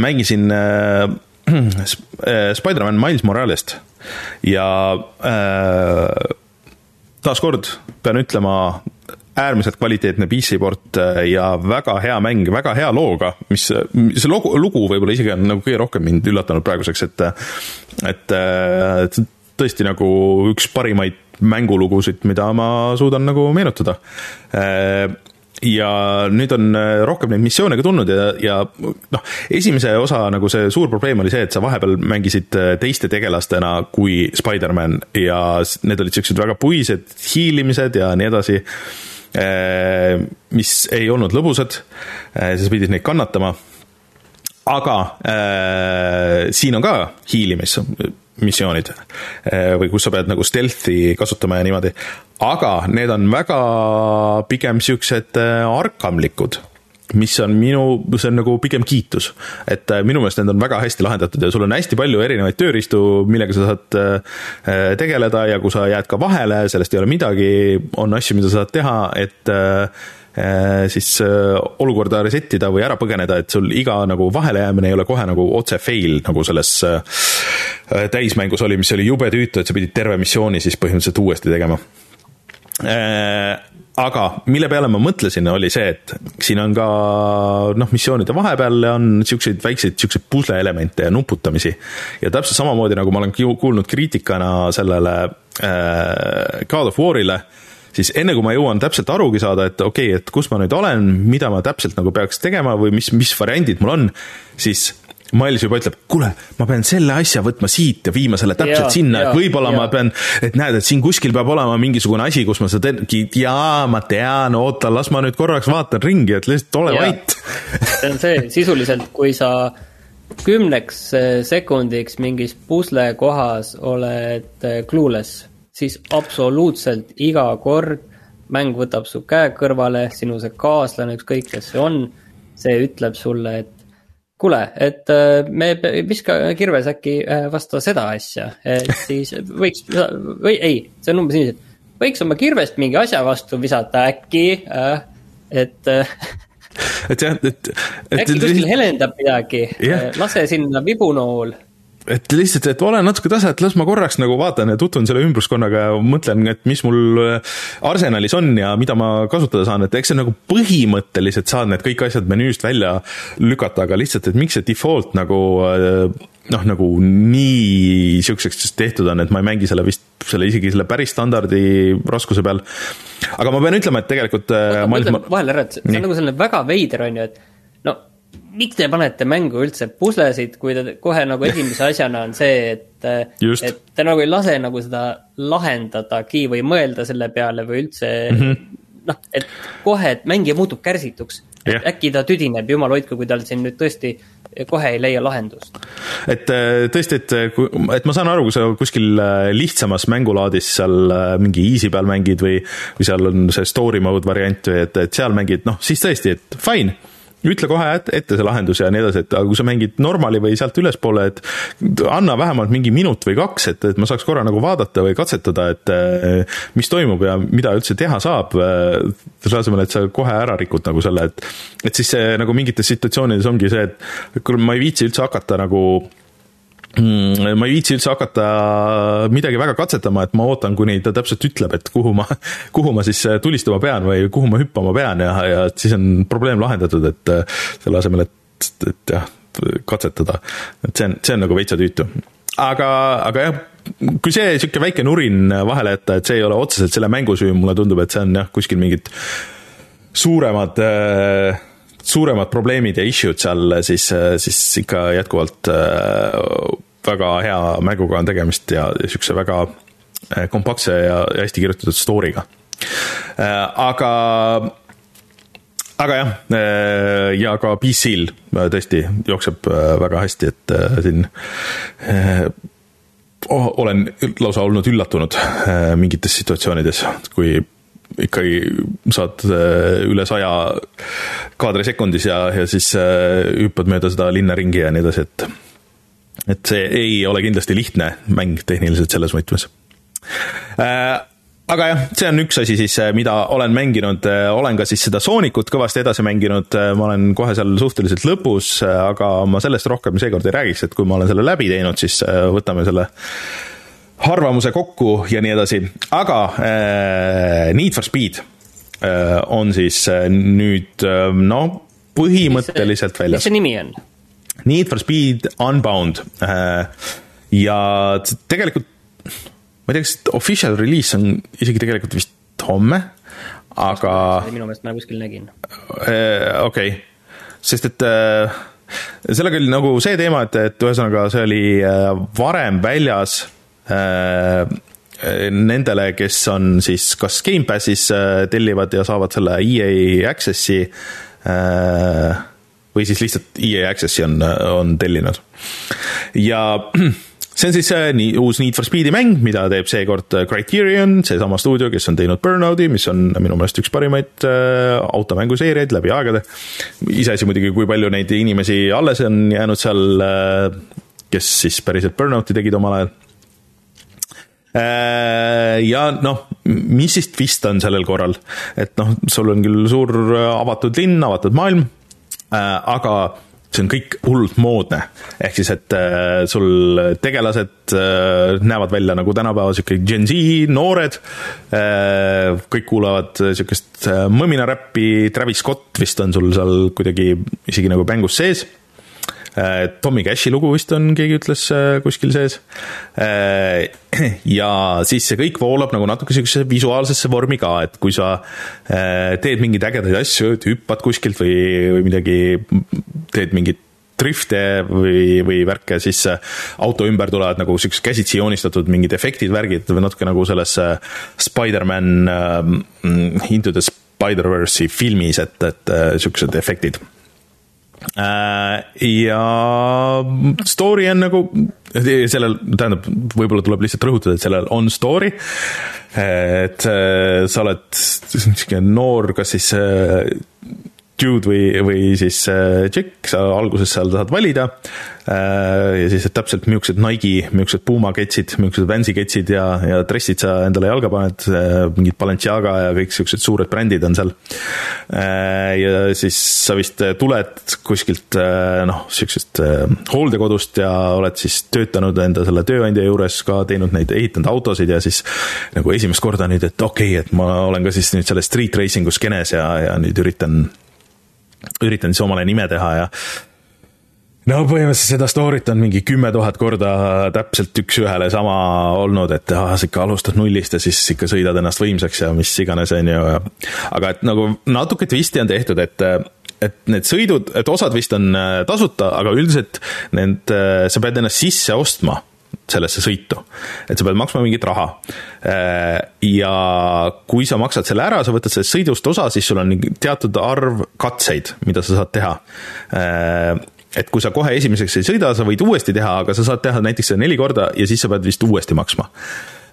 Speaker 1: mängisin Spider-man Miles Moralest ja äh, taaskord pean ütlema, äärmiselt kvaliteetne PC-port äh, ja väga hea mäng, väga hea looga, mis, see lugu, lugu võib-olla isegi on nagu kõige rohkem mind üllatanud praeguseks, et et, et tõesti nagu üks parimaid mängulugusid, mida ma suudan nagu meenutada. Äh, ja nüüd on äh, rohkem neid missioone ka tulnud ja, ja noh, esimese osa nagu see suur probleem oli see, et sa vahepeal mängisid äh, teiste tegelastena kui Spider-man ja need olid niisugused väga puised hiilimised ja nii edasi, äh, mis ei olnud lõbusad, sa pidid neid kannatama, aga siin on ka hiilimis missioonid või kus sa pead nagu stealth'i kasutama ja niimoodi, aga need on väga pigem siuksed äh, arkamlikud mis on minu, see on nagu pigem kiitus. et äh, minu meelest need on väga hästi lahendatud ja sul on hästi palju erinevaid tööriistu, millega sa saad äh, tegeleda ja kui sa jääd ka vahele, sellest ei ole midagi, on asju, mida sa saad teha, et siis olukorda reset ida või ära põgeneda, et sul iga nagu vahelejäämine ei ole kohe nagu otse fail, nagu selles täismängus oli, mis oli jube tüütu, et sa pidid terve missiooni siis põhimõtteliselt uuesti tegema Äh, aga mille peale ma mõtlesin, oli see, et siin on ka noh, missioonide vahepeal on niisuguseid väikseid niisuguseid pusleelemente ja nuputamisi. ja täpselt samamoodi, nagu ma olen kuulnud kriitikana sellele äh, God of War'ile, siis enne kui ma jõuan täpselt arugi saada, et okei okay,, et kus ma nüüd olen, mida ma täpselt nagu peaks tegema või mis, mis variandid mul on, siis Miles juba ütleb, kuule, ma pean selle asja võtma siit ja viima selle täpselt ja, sinna, et võib-olla ma pean, et näed, et siin kuskil peab olema mingisugune asi, kus ma seda teen, jaa, ma tean, oota, las ma nüüd korraks vaatan ringi, et lihtsalt ole ja. vait.
Speaker 2: See on see, sisuliselt, kui sa kümneks eh, sekundiks mingis pusle kohas oled eh, clueless, siis absoluutselt iga kord mäng võtab su käe kõrvale, sinu see kaaslane, ükskõik kes see on, see ütleb sulle, et kuule, et äh, me viska kirves äkki äh, vastu seda asja, et siis võiks, või ei, see on umbes niiviisi, et võiks oma kirvest mingi asja vastu visata äkki, äh, et
Speaker 1: et jah, et,
Speaker 2: et. äkki kuskil helendab midagi yeah., lase sinna vibunool
Speaker 1: et lihtsalt, et ole natuke tasa, et las ma korraks nagu vaatan ja tutvun selle ümbruskonnaga ja mõtlen, et mis mul äh, arsenalis on ja mida ma kasutada saan, et eks see nagu põhimõtteliselt saad need kõik asjad menüüst välja lükata, aga lihtsalt, et miks see default nagu äh, noh, nagu nii siukseks tehtud on, et ma ei mängi selle vist, selle isegi selle päris standardi raskuse peal. aga ma pean ütlema, et tegelikult.
Speaker 2: Äh, vahele ära, et see on nagu selline väga veider on ju, et miks te panete mängu üldse puslesid, kui te kohe nagu esimese asjana on see, et, et te nagu ei lase nagu seda lahendadagi või mõelda selle peale või üldse mm -hmm. noh, et kohe, et mängija muutub kärsituks.
Speaker 1: Jah.
Speaker 2: äkki ta tüdineb, jumal hoidku, kui tal siin nüüd tõesti kohe ei leia lahendust.
Speaker 1: et äh, tõesti, et, kui- et ma saan aru, kui sa kuskil äh, lihtsamas mängulaadis seal äh, mingi easy peal mängid või, või seal on see story mode variant või et, et seal mängid, noh, siis tõesti, et fine ütle kohe ette, see lahendus ja nii edasi, et aga kui sa mängid normali või sealt ülespoole, et anna vähemalt mingi minut või kaks, et, et ma saaks korra nagu vaadata või katsetada, et eh, mis toimub ja mida üldse teha saab, eh, selle asemel, et sa kohe ära rikud nagu selle, et et siis see nagu mingites situatsioonides ongi see, et kuule, ma ei viitsi üldse hakata nagu ma ei viitsi üldse hakata midagi väga katsetama, et ma ootan, kuni ta täpselt ütleb, et kuhu ma, kuhu ma siis tulistama pean või kuhu ma hüppama pean ja, ja siis on probleem lahendatud, et äh, selle asemel, et, et jah, katsetada. et see on, see on nagu veitsa tüütu. aga, aga jah, kui see niisugune väike nurin vahele jätta, et see ei ole otseselt selle mängu süü, mulle tundub, et see on jah, kuskil mingid suuremad äh, suuremad probleemid ja issue'd seal, siis, siis ikka jätkuvalt äh, väga hea mänguga on tegemist ja niisuguse väga äh, kompaktse ja, ja hästi kirjutatud story'ga. aga, aga jah, ja ka PC-l tõesti jookseb väga hästi, et siin oh, olen lausa olnud üllatunud mingites situatsioonides, kui ikkagi saad üle saja kaadri sekundis ja, ja siis hüppad mööda seda linna ringi ja nii edasi, et et see ei ole kindlasti lihtne mäng tehniliselt selles võtmes. aga jah, see on üks asi siis, mida olen mänginud, olen ka siis seda Soonikut kõvasti edasi mänginud, ma olen kohe seal suhteliselt lõpus, aga ma sellest rohkem seekord ei räägiks, et kui ma olen selle läbi teinud, siis võtame selle arvamuse kokku ja nii edasi, aga äh, Need for Speed äh, on siis äh, nüüd äh, noh, põhimõtteliselt väljas.
Speaker 2: mis see nimi on?
Speaker 1: Need for Speed Unbound äh, ja tegelikult ma ei tea, kas official release on isegi tegelikult vist homme, aga
Speaker 2: minu meelest ma kuskil nägin.
Speaker 1: äh, okei okay., sest et äh, sellega oli nagu see teema, et, et ühesõnaga see oli äh, varem väljas nendele, kes on siis kas Gamepassis äh, tellivad ja saavad selle EA Access'i äh, või siis lihtsalt EA Access'i on, on tellinud. ja see on siis äh, nii, uus Need for Speedi mäng, mida teeb seekord Criterion, seesama stuudio, kes on teinud Burnouti, mis on minu meelest üks parimaid äh, automänguseeriaid läbi aegade. iseasi muidugi, kui palju neid inimesi alles on jäänud seal äh,, kes siis päriselt Burnouti tegid omal ajal Äh, ja noh, mis siis twist on sellel korral, et noh, sul on küll suur avatud linn, avatud maailm, äh, aga see on kõik hullult moodne. ehk siis, et äh, sul tegelased näevad välja nagu tänapäeval sihuke Gen Z noored, kõik kuulavad sihukest mõminaräppi, Travis Scott vist on sul seal kuidagi isegi nagu mängus sees Tommy Cashi lugu vist on, keegi ütles kuskil sees. ja siis see kõik voolab nagu natuke sihukesesse visuaalsesse vormi ka, et kui sa teed mingeid ägedaid asju, et hüppad kuskilt või, või midagi, teed mingit drifte või, või värke, siis auto ümber tulevad nagu siuksed käsitsi joonistatud mingid efektid, värgid, natuke nagu selles Spider-man uh, Into the Spider-verse'i filmis, et, et siuksed efektid ja story on nagu, sellel, tähendab, võib-olla tuleb lihtsalt rõhutada, et sellel on story. et sa oled niisugune noor, kas siis dude või, või siis tšikk, sa alguses seal saad valida. ja siis, et täpselt millised Nike'i, millised Puma ketsid, millised Vansi ketsid ja, ja dressid sa endale jalga paned, mingid Balenciaga ja kõik siuksed suured brändid on seal. ja siis sa vist tuled kuskilt noh, siuksest hooldekodust ja oled siis töötanud enda selle tööandja juures ka teinud neid, ehitanud autosid ja siis nagu esimest korda nüüd, et okei okay,, et ma olen ka siis nüüd selles street racing'u skeenes ja, ja nüüd üritan üritan siis omale nime teha ja no põhimõtteliselt seda story't on mingi kümme tuhat korda täpselt üks-ühele sama olnud, et ah, sa ikka alustad nullist ja siis ikka sõidad ennast võimsaks ja mis iganes, on ju. aga et nagu natuke twisti on tehtud, et et need sõidud, et osad vist on tasuta, aga üldiselt need, sa pead ennast sisse ostma sellesse sõitu. et sa pead maksma mingit raha. ja kui sa maksad selle ära, sa võtad sellest sõidust osa, siis sul on teatud arv katseid, mida sa saad teha et kui sa kohe esimeseks ei sõida, sa võid uuesti teha, aga sa saad teha näiteks seda neli korda ja siis sa pead vist uuesti maksma.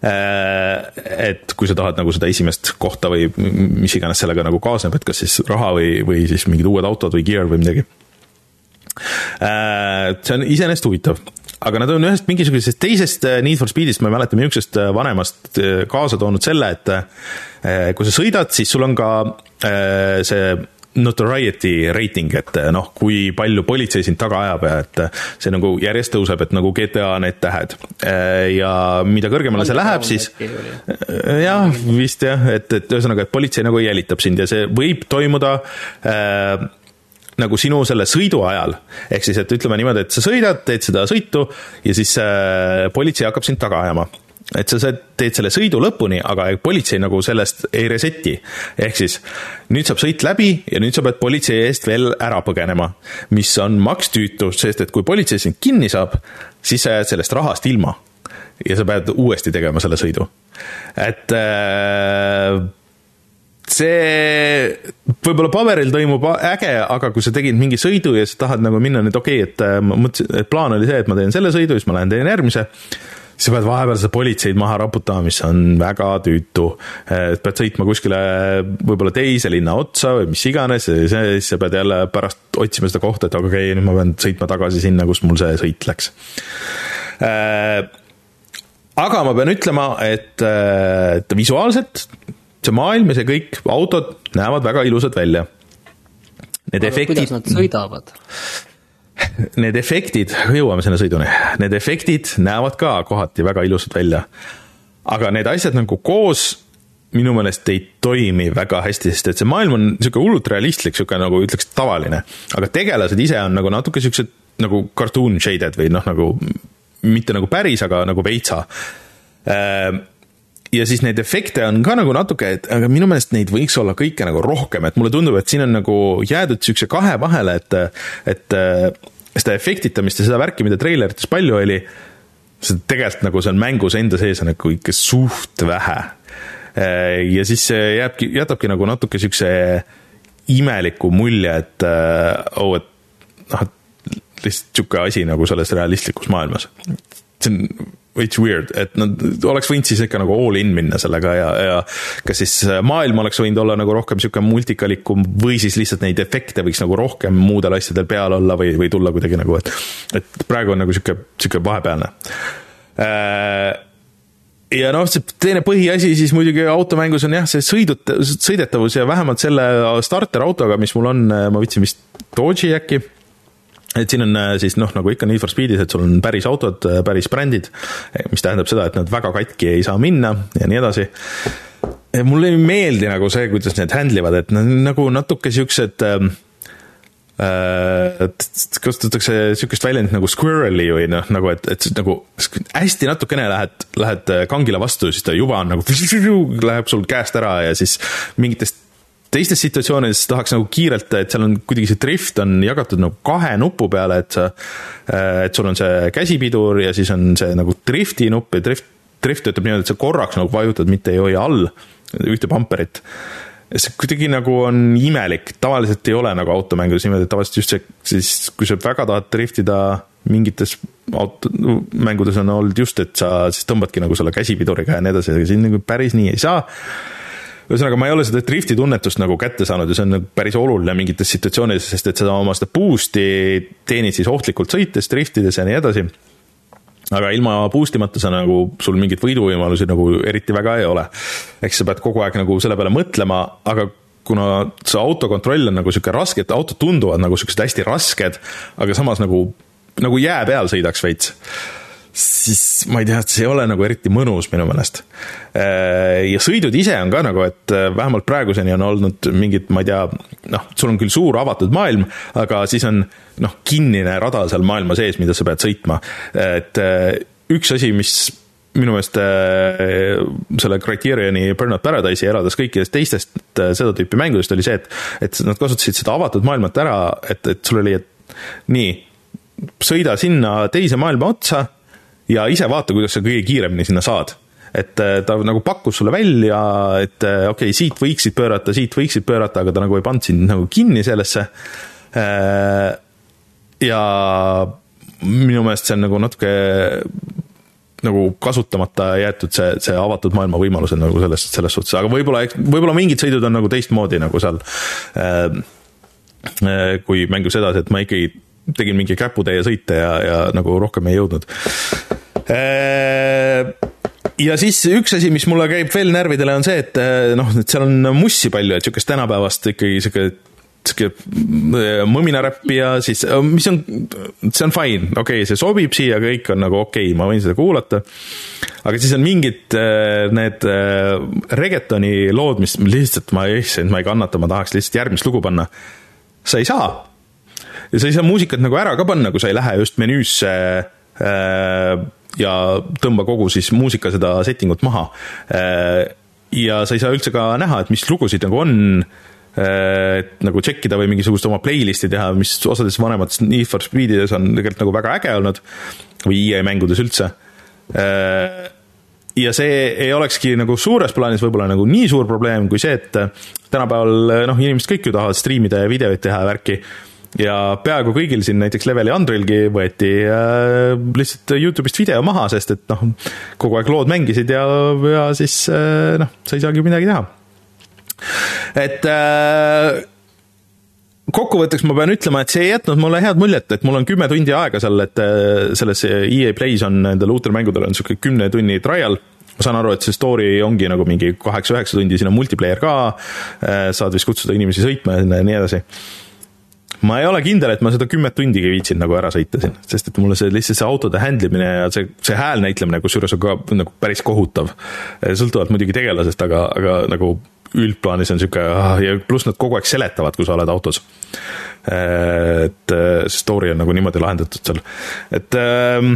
Speaker 1: Et kui sa tahad nagu seda esimest kohta või mis iganes sellega nagu kaasneb, et kas siis raha või, või siis mingid uued autod või gear või midagi. See on iseenesest huvitav, aga nad on ühest mingisugusest teisest äh, Need for Speedist, ma ei mäleta, millisest äh, vanemast äh, kaasa toonud selle, et kui sa sõidad, siis sul on ka see notoriety rating, et noh, kui palju politsei sind taga ajab ja et see nagu järjest tõuseb, et nagu GTA need tähed. ja mida kõrgemale see läheb, siis jah, vist jah, et, et ühesõnaga, et politsei nagu jälitab sind ja see võib toimuda äh, nagu sinu selle sõidu ajal, ehk siis, et ütleme niimoodi, et sa sõidad, teed seda sõitu ja siis äh, politsei hakkab sind taga ajama et sa teed selle sõidu lõpuni, aga politsei nagu sellest ei reset'i. ehk siis nüüd saab sõit läbi ja nüüd sa pead politsei eest veel ära põgenema, mis on makstüütu, sest et kui politsei sind kinni saab, siis sa jääd sellest rahast ilma. ja sa pead uuesti tegema selle sõidu. et äh, see võib-olla paberil toimub äge, aga kui sa tegid mingi sõidu ja sa tahad nagu minna nüüd okei okay,, et äh, ma mõtlesin, et plaan oli see, et ma teen selle sõidu, siis ma lähen teen järgmise, sa pead vahepeal seda politseid maha raputama, mis on väga tüütu. et pead sõitma kuskile võib-olla teise linna otsa või mis iganes ja siis sa pead jälle pärast otsima seda kohta, et okei okay,, nüüd ma pean sõitma tagasi sinna, kus mul see sõit läks äh, aga ma pean ütlema, äh, et visuaalselt see maailm ja see kõik, autod näevad väga ilusad välja.
Speaker 2: Need aga efektid. kuidas nad sõidavad?
Speaker 1: Need efektid, jõuame sinna sõiduni, need efektid näevad ka kohati väga ilusad välja. aga need asjad nagu koos minu meelest ei toimi väga hästi, sest et see maailm on niisugune hullult realistlik, niisugune nagu ütleks tavaline. aga tegelased ise on nagu natuke niisugused nagu cartoon shaded või noh, nagu mitte nagu päris, aga nagu veitsa äh, ja siis neid efekte on ka nagu natuke, et aga minu meelest neid võiks olla kõike nagu rohkem, et mulle tundub, et siin on nagu jäädud niisuguse kahe vahele, et, et seda efektitamist ja seda värki, mida treilerites palju oli, see tegelikult nagu see on mängus enda sees on nagu ikka suht vähe. ja siis see jääbki, jätabki nagu natuke niisuguse imeliku mulje, et oh, et noh, et lihtsalt niisugune asi nagu selles realistlikus maailmas. see on veits weird, et nad oleks võinud siis ikka nagu all in minna sellega ja, ja kas siis maailm oleks võinud olla nagu rohkem niisugune multikalikum või siis lihtsalt neid efekte võiks nagu rohkem muudel asjadel peal olla või, või tulla kuidagi nagu, et et praegu on nagu niisugune, niisugune vahepealne. Äh, ja noh, see teine põhiasi siis muidugi automängus on jah, see sõidut-, sõidetavus ja vähemalt selle starterautoga, mis mul on, ma võtsin vist Dodge'i äkki et siin on äh, siis noh, nagu ikka Need for Speedis, et sul on päris autod, äh, päris brändid, mis tähendab seda, et nad väga katki ei saa minna ja nii edasi. mulle ei meeldi nagu see, kuidas need handle ivad, et nad nagu natuke siuksed ähm, äh, kasutatakse niisugust väljendit nagu squirrel'i või noh, nagu et, et nagu hästi natukene lähed, lähed kangile vastu, siis ta juba on nagu läheb sul käest ära ja siis mingitest teistes situatsioonides tahaks nagu kiirelt, et seal on kuidagi see drift on jagatud nagu kahe nupu peale, et sa, et sul on see käsipidur ja siis on see nagu drifti nupp ja drift, drift töötab niimoodi, et sa korraks nagu vajutad, mitte ei hoia all ühte pamperit. see kuidagi nagu on imelik, tavaliselt ei ole nagu automängudes niimoodi, et tavaliselt just see, siis kui sa väga tahad driftida mingites auto, mängudes on olnud just, et sa siis tõmbadki nagu selle käsipiduriga ja nii edasi, aga siin nagu päris nii ei saa ühesõnaga, ma ei ole seda drifti tunnetust nagu kätte saanud ja see on nagu päris oluline mingites situatsioonides, sest et seda oma seda boost'i teenid siis ohtlikult sõites, driftides ja nii edasi. aga ilma boost imata sa nagu, sul mingeid võiduvõimalusi nagu eriti väga ei ole. eks sa pead kogu aeg nagu selle peale mõtlema, aga kuna see autokontroll on nagu sihuke raske, et autod tunduvad nagu siuksed hästi rasked, aga samas nagu, nagu jää peal sõidaks veits siis ma ei tea, see ei ole nagu eriti mõnus minu meelest. Äh, ja sõidud ise on ka nagu, et äh, vähemalt praeguseni on olnud mingid, ma ei tea, noh, sul on küll suur avatud maailm, aga siis on noh, kinnine rada seal maailma sees, mida sa pead sõitma. et äh, üks asi, mis minu meelest selle Criterioni Burnout Paradise'i eraldas kõikidest teistest seda tüüpi mängudest, oli see, et, et nad kasutasid seda avatud maailmat ära, et, et sul oli, et nii, sõida sinna teise maailma otsa ja ise vaata, kuidas sa kõige kiiremini sinna saad et äh, ta nagu pakkus sulle välja, et äh, okei okay,, siit võiksid pöörata, siit võiksid pöörata, aga ta nagu ei pannud sind nagu kinni sellesse. Äh, ja minu meelest see on nagu natuke nagu kasutamata jäetud see, see avatud maailma võimalused nagu selles, selles suhtes, aga võib-olla, võib-olla mingid sõidud on nagu teistmoodi nagu seal kui mängus edasi, et ma ikkagi tegin mingi käputäie sõite ja, ja nagu rohkem ei jõudnud ja siis üks asi, mis mulle käib veel närvidele, on see, et noh, et seal on mussi palju, et niisugust tänapäevast ikkagi sihuke sihuke mõminaräppi ja siis, mis on, see on fine, okei okay,, see sobib siia, kõik on nagu okei okay,, ma võin seda kuulata. aga siis on mingid need regetoni lood, mis lihtsalt ma, issand, ma ei kannata, ma tahaks lihtsalt järgmist lugu panna. sa ei saa. Ja sa ei saa muusikat nagu ära ka panna, kui sa ei lähe just menüüsse äh, ja tõmba kogu siis muusika seda setting ut maha. ja sa ei saa üldse ka näha, et mis lugusid nagu on, et nagu check ida või mingisugust oma playlist'i teha, mis osades vanemates Need for Speedides on tegelikult nagu väga äge olnud või EA mängudes üldse. ja see ei olekski nagu suures plaanis võib-olla nagu nii suur probleem kui see, et tänapäeval noh, inimesed kõik ju tahavad striimida ja videoid teha ja värki ja peaaegu kõigil siin näiteks Leveli Androilgi võeti äh, lihtsalt Youtube'ist video maha, sest et noh, kogu aeg lood mängisid ja, ja siis äh, noh, sa ei saagi midagi teha. et äh, kokkuvõtteks ma pean ütlema, et see ei jätnud mulle head muljet, et mul on kümme tundi aega seal, et äh, selles EA Play's on nendel uutel mängudel on niisugune kümne tunni trial ma saan aru, et see story ongi nagu mingi kaheksa-üheksa tundi, siin on multiplayer ka, äh, saad vist kutsuda inimesi sõitma ja nii edasi ma ei ole kindel, et ma seda kümmet tundigi viitsin nagu ära sõita siin, sest et mulle see lihtsalt see autode handle imine ja see, see hääl näitlemine, kusjuures on ka nagu päris kohutav. sõltuvalt muidugi tegelasest, aga, aga nagu üldplaanis on sihuke ah, ja pluss nad kogu aeg seletavad, kui sa oled autos. et see story on nagu niimoodi lahendatud seal, et ähm,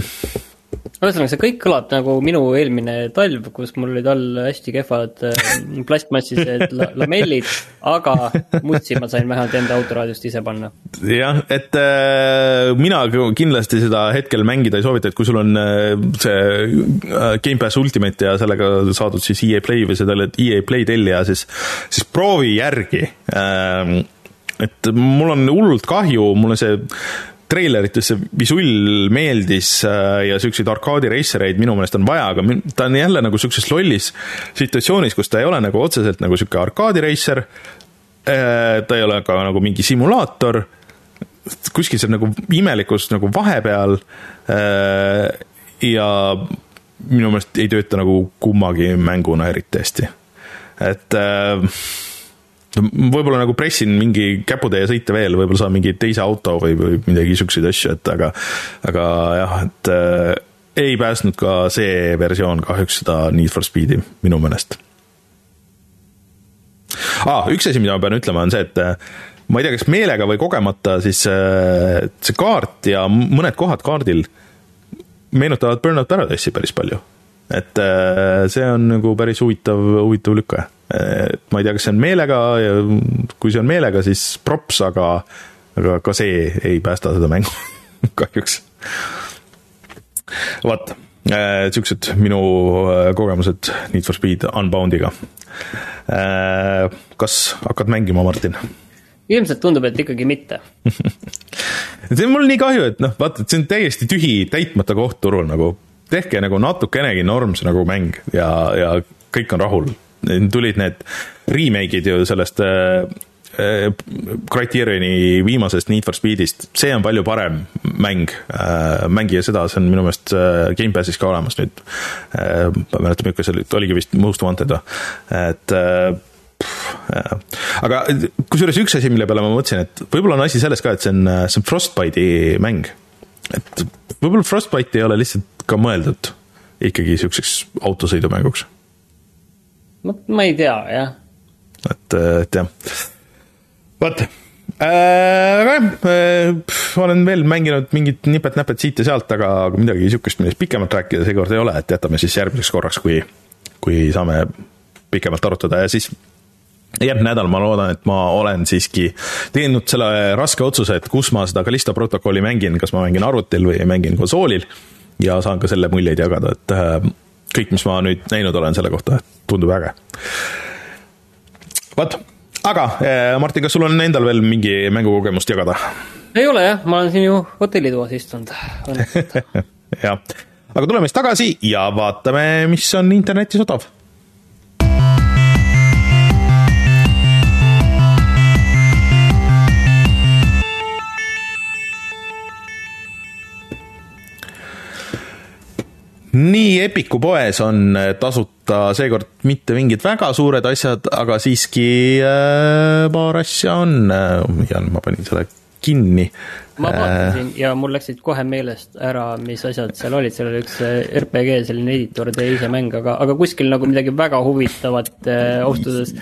Speaker 2: ühesõnaga, see kõik kõlab nagu minu eelmine talv, kus mul olid all hästi kehvad äh, plastmassised lamellid, aga mutsi ma sain vähemalt enda autoraadiost ise panna.
Speaker 1: jah, et äh, mina kindlasti seda hetkel mängida ei soovita, et kui sul on äh, see äh, Gamepass Ultimate ja sellega saadud siis EA Play või seda oled EA Play tellija, siis, siis proovi järgi äh, et mul on hullult kahju, mulle see treilerites see visull meeldis äh, ja siukseid arkaadi racereid minu meelest on vaja, aga ta on jälle nagu siukses lollis situatsioonis, kus ta ei ole nagu otseselt nagu sihuke arkaadi racer. Äh, ta ei ole ka nagu mingi simulaator, kuskil seal nagu imelikus nagu vahepeal. Äh, ja minu meelest ei tööta nagu kummagi mänguna eriti hästi, et võib-olla nagu pressin mingi käputäie sõita veel, võib-olla saan mingi teise auto või, või midagi siukseid asju, et aga, aga jah, et äh, ei päästnud ka see versioon kahjuks seda Need for Speedi minu meelest ah,. üks asi, mida ma pean ütlema, on see, et äh, ma ei tea, kas meelega või kogemata, siis äh, see kaart ja mõned kohad kaardil meenutavad Burnout Paradise'i päris palju. et äh, see on nagu päris huvitav, huvitav lükkaja et ma ei tea, kas see on meelega ja kui see on meelega, siis props, aga, aga ka see ei päästa seda mängu kahjuks. vot, äh, siuksed minu äh, kogemused Need for Speed Unboundiga. Äh, kas hakkad mängima, Martin?
Speaker 2: ilmselt tundub, et ikkagi mitte
Speaker 1: see on mul nii kahju, et noh, vaata, et see on täiesti tühi, täitmata koht turul nagu, tehke nagu natukenegi normse nagu mäng ja, ja kõik on rahul tulid need remake'id ju sellest äh, äh, Criterioni viimasest Need for Speedist, see on palju parem mäng, äh, mängige seda, see on minu meelest Gamepassis ka olemas nüüd. ma ei mäleta, milline see oli, oligi vist Most Wanted või, et pff, aga kusjuures üks asi, mille peale ma mõtlesin, et võib-olla on asi selles ka, et see on, see on Frostbite'i mäng. et võib-olla Frostbite ei ole lihtsalt ka mõeldud ikkagi niisuguseks autosõidumänguks
Speaker 2: ma, ma ei tea, jah.
Speaker 1: et, et jah, vot äh, aga jah, äh, olen veel mänginud mingit nipet-näpet siit ja sealt, aga, midagi niisugust, millest pikemalt rääkida seekord ei ole, et jätame siis järgmiseks korraks, kui, kui saame pikemalt arutada ja siis järgmine nädal ma loodan, et ma olen siiski teinud selle raske otsuse, et kus ma seda Callisto protokolli mängin, kas ma mängin arvutil või mängin konsoolil ja saan ka selle muljeid jagada, et äh, kõik, mis ma nüüd näinud olen selle kohta, tundub äge. vot, aga Martin, kas sul on endal veel mingi mängukogemust jagada?
Speaker 2: ei ole jah, ma olen siin ju hotellitoas istunud
Speaker 1: jah, aga tuleme siis tagasi ja vaatame, mis on internetis odav nii Epiku poes on äh, tasuta seekord mitte mingid väga suured asjad, aga siiski äh, paar asja on äh,. ja ma panin selle kinni.
Speaker 2: ma äh, vaatasin ja mul läksid kohe meelest ära, mis asjad seal olid, seal oli üks äh, RPG selline editor teise mäng, aga, aga kuskil nagu midagi väga huvitavat äh, ausalt öeldes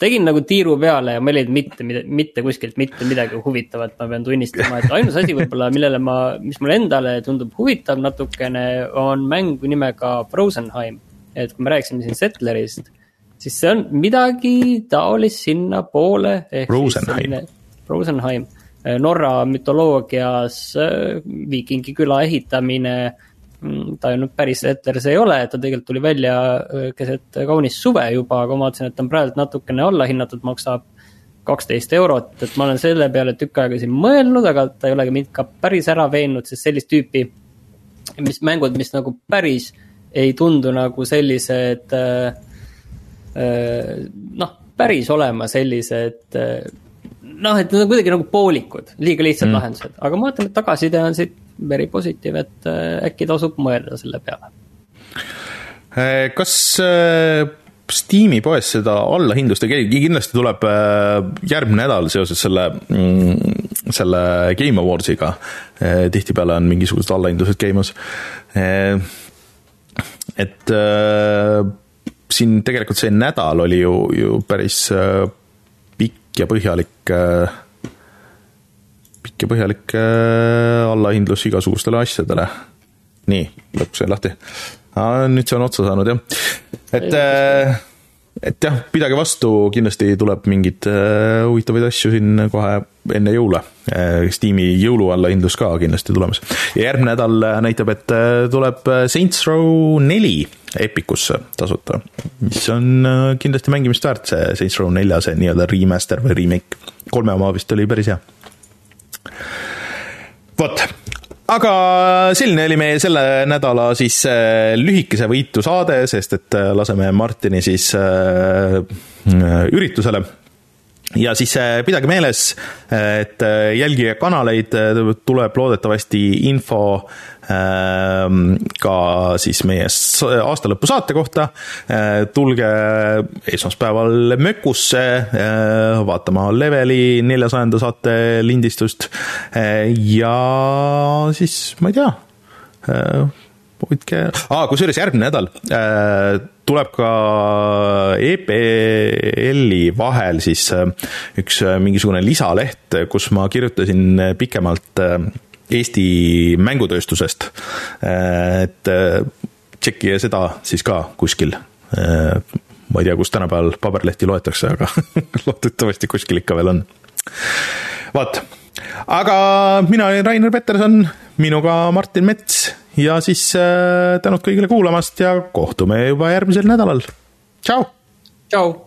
Speaker 2: tegin nagu tiiru peale ja ma ei leidnud mitte, mitte kuskilt mitte midagi huvitavat, ma pean tunnistama, et ainus asi võib-olla, millele ma, mis mulle endale tundub huvitav natukene, on mäng nimega Frozenheim. et kui me rääkisime siin Settlerist, siis see on midagi taolist sinnapoole.
Speaker 1: Frozenheim.
Speaker 2: Frozenheim, Norra mütoloogias viikingi küla ehitamine ta ju nüüd päris Settlers ei ole, ta tegelikult tuli välja keset kaunist suve juba, aga ma vaatasin, et ta on praegu natukene allahinnatud, maksab kaksteist eurot, et ma olen selle peale tükk aega siin mõelnud, aga ta ei olegi mind ka päris ära veennud, sest sellist tüüpi, mis mängud, mis nagu päris ei tundu nagu sellised äh, äh, noh, päris olema sellised äh, noh, et need on kuidagi nagu poolikud, liiga lihtsad mm. lahendused, aga ma vaatan, et tagasiside on siit very positiiv, et äh, äkki tasub mõelda selle peale.
Speaker 1: Äh, kas äh, Steam'i poes seda allahindlust ei käi, kindlasti tuleb järgmine nädal seoses selle, mm, selle Game Awardsiga. tihtipeale on mingisugused allahindlused käimas. et siin tegelikult see nädal oli ju, ju päris pikk ja põhjalik pikk ja põhjalik äh, allahindlus igasugustele asjadele. nii, lõpuks sai lahti. nüüd see on otsa saanud jah, et, äh, et jah, pidage vastu, kindlasti tuleb mingeid äh, huvitavaid asju siin kohe enne jõule. Steam'i jõuluallahindlus ka kindlasti tulemas. ja järgmine nädal näitab, et tuleb Saints Row neli Epicusse tasuta, mis on kindlasti mängimist väärt, see Saints Row nelja, see nii-öelda remaster või remake. kolme oma vist oli päris hea vot, aga selline oli meie selle nädala siis lühikese võitu saade, sest et laseme Martini siis üritusele ja siis pidage meeles, et jälgige kanaleid, tuleb loodetavasti info Ehm, ka siis meie aastalõpu saate kohta. Tulge esmaspäeval Mökusse vaatama Leveli neljasajanda saate lindistust ja siis ma ei tea hoidke ah,, kusjuures järgmine nädal äh, tuleb ka EPL-i vahel siis äh, üks äh, mingisugune lisaleht, kus ma kirjutasin pikemalt äh, Eesti mängutööstusest. et äh, tšekkige seda siis ka kuskil. Äh, ma ei tea, kus tänapäeval paberlehti loetakse, aga loodetavasti kuskil ikka veel on. vot, aga mina olin Rainer Peterson, minuga Martin Mets ja siis äh, tänud kõigile kuulamast ja kohtume juba järgmisel nädalal. tšau.
Speaker 2: tšau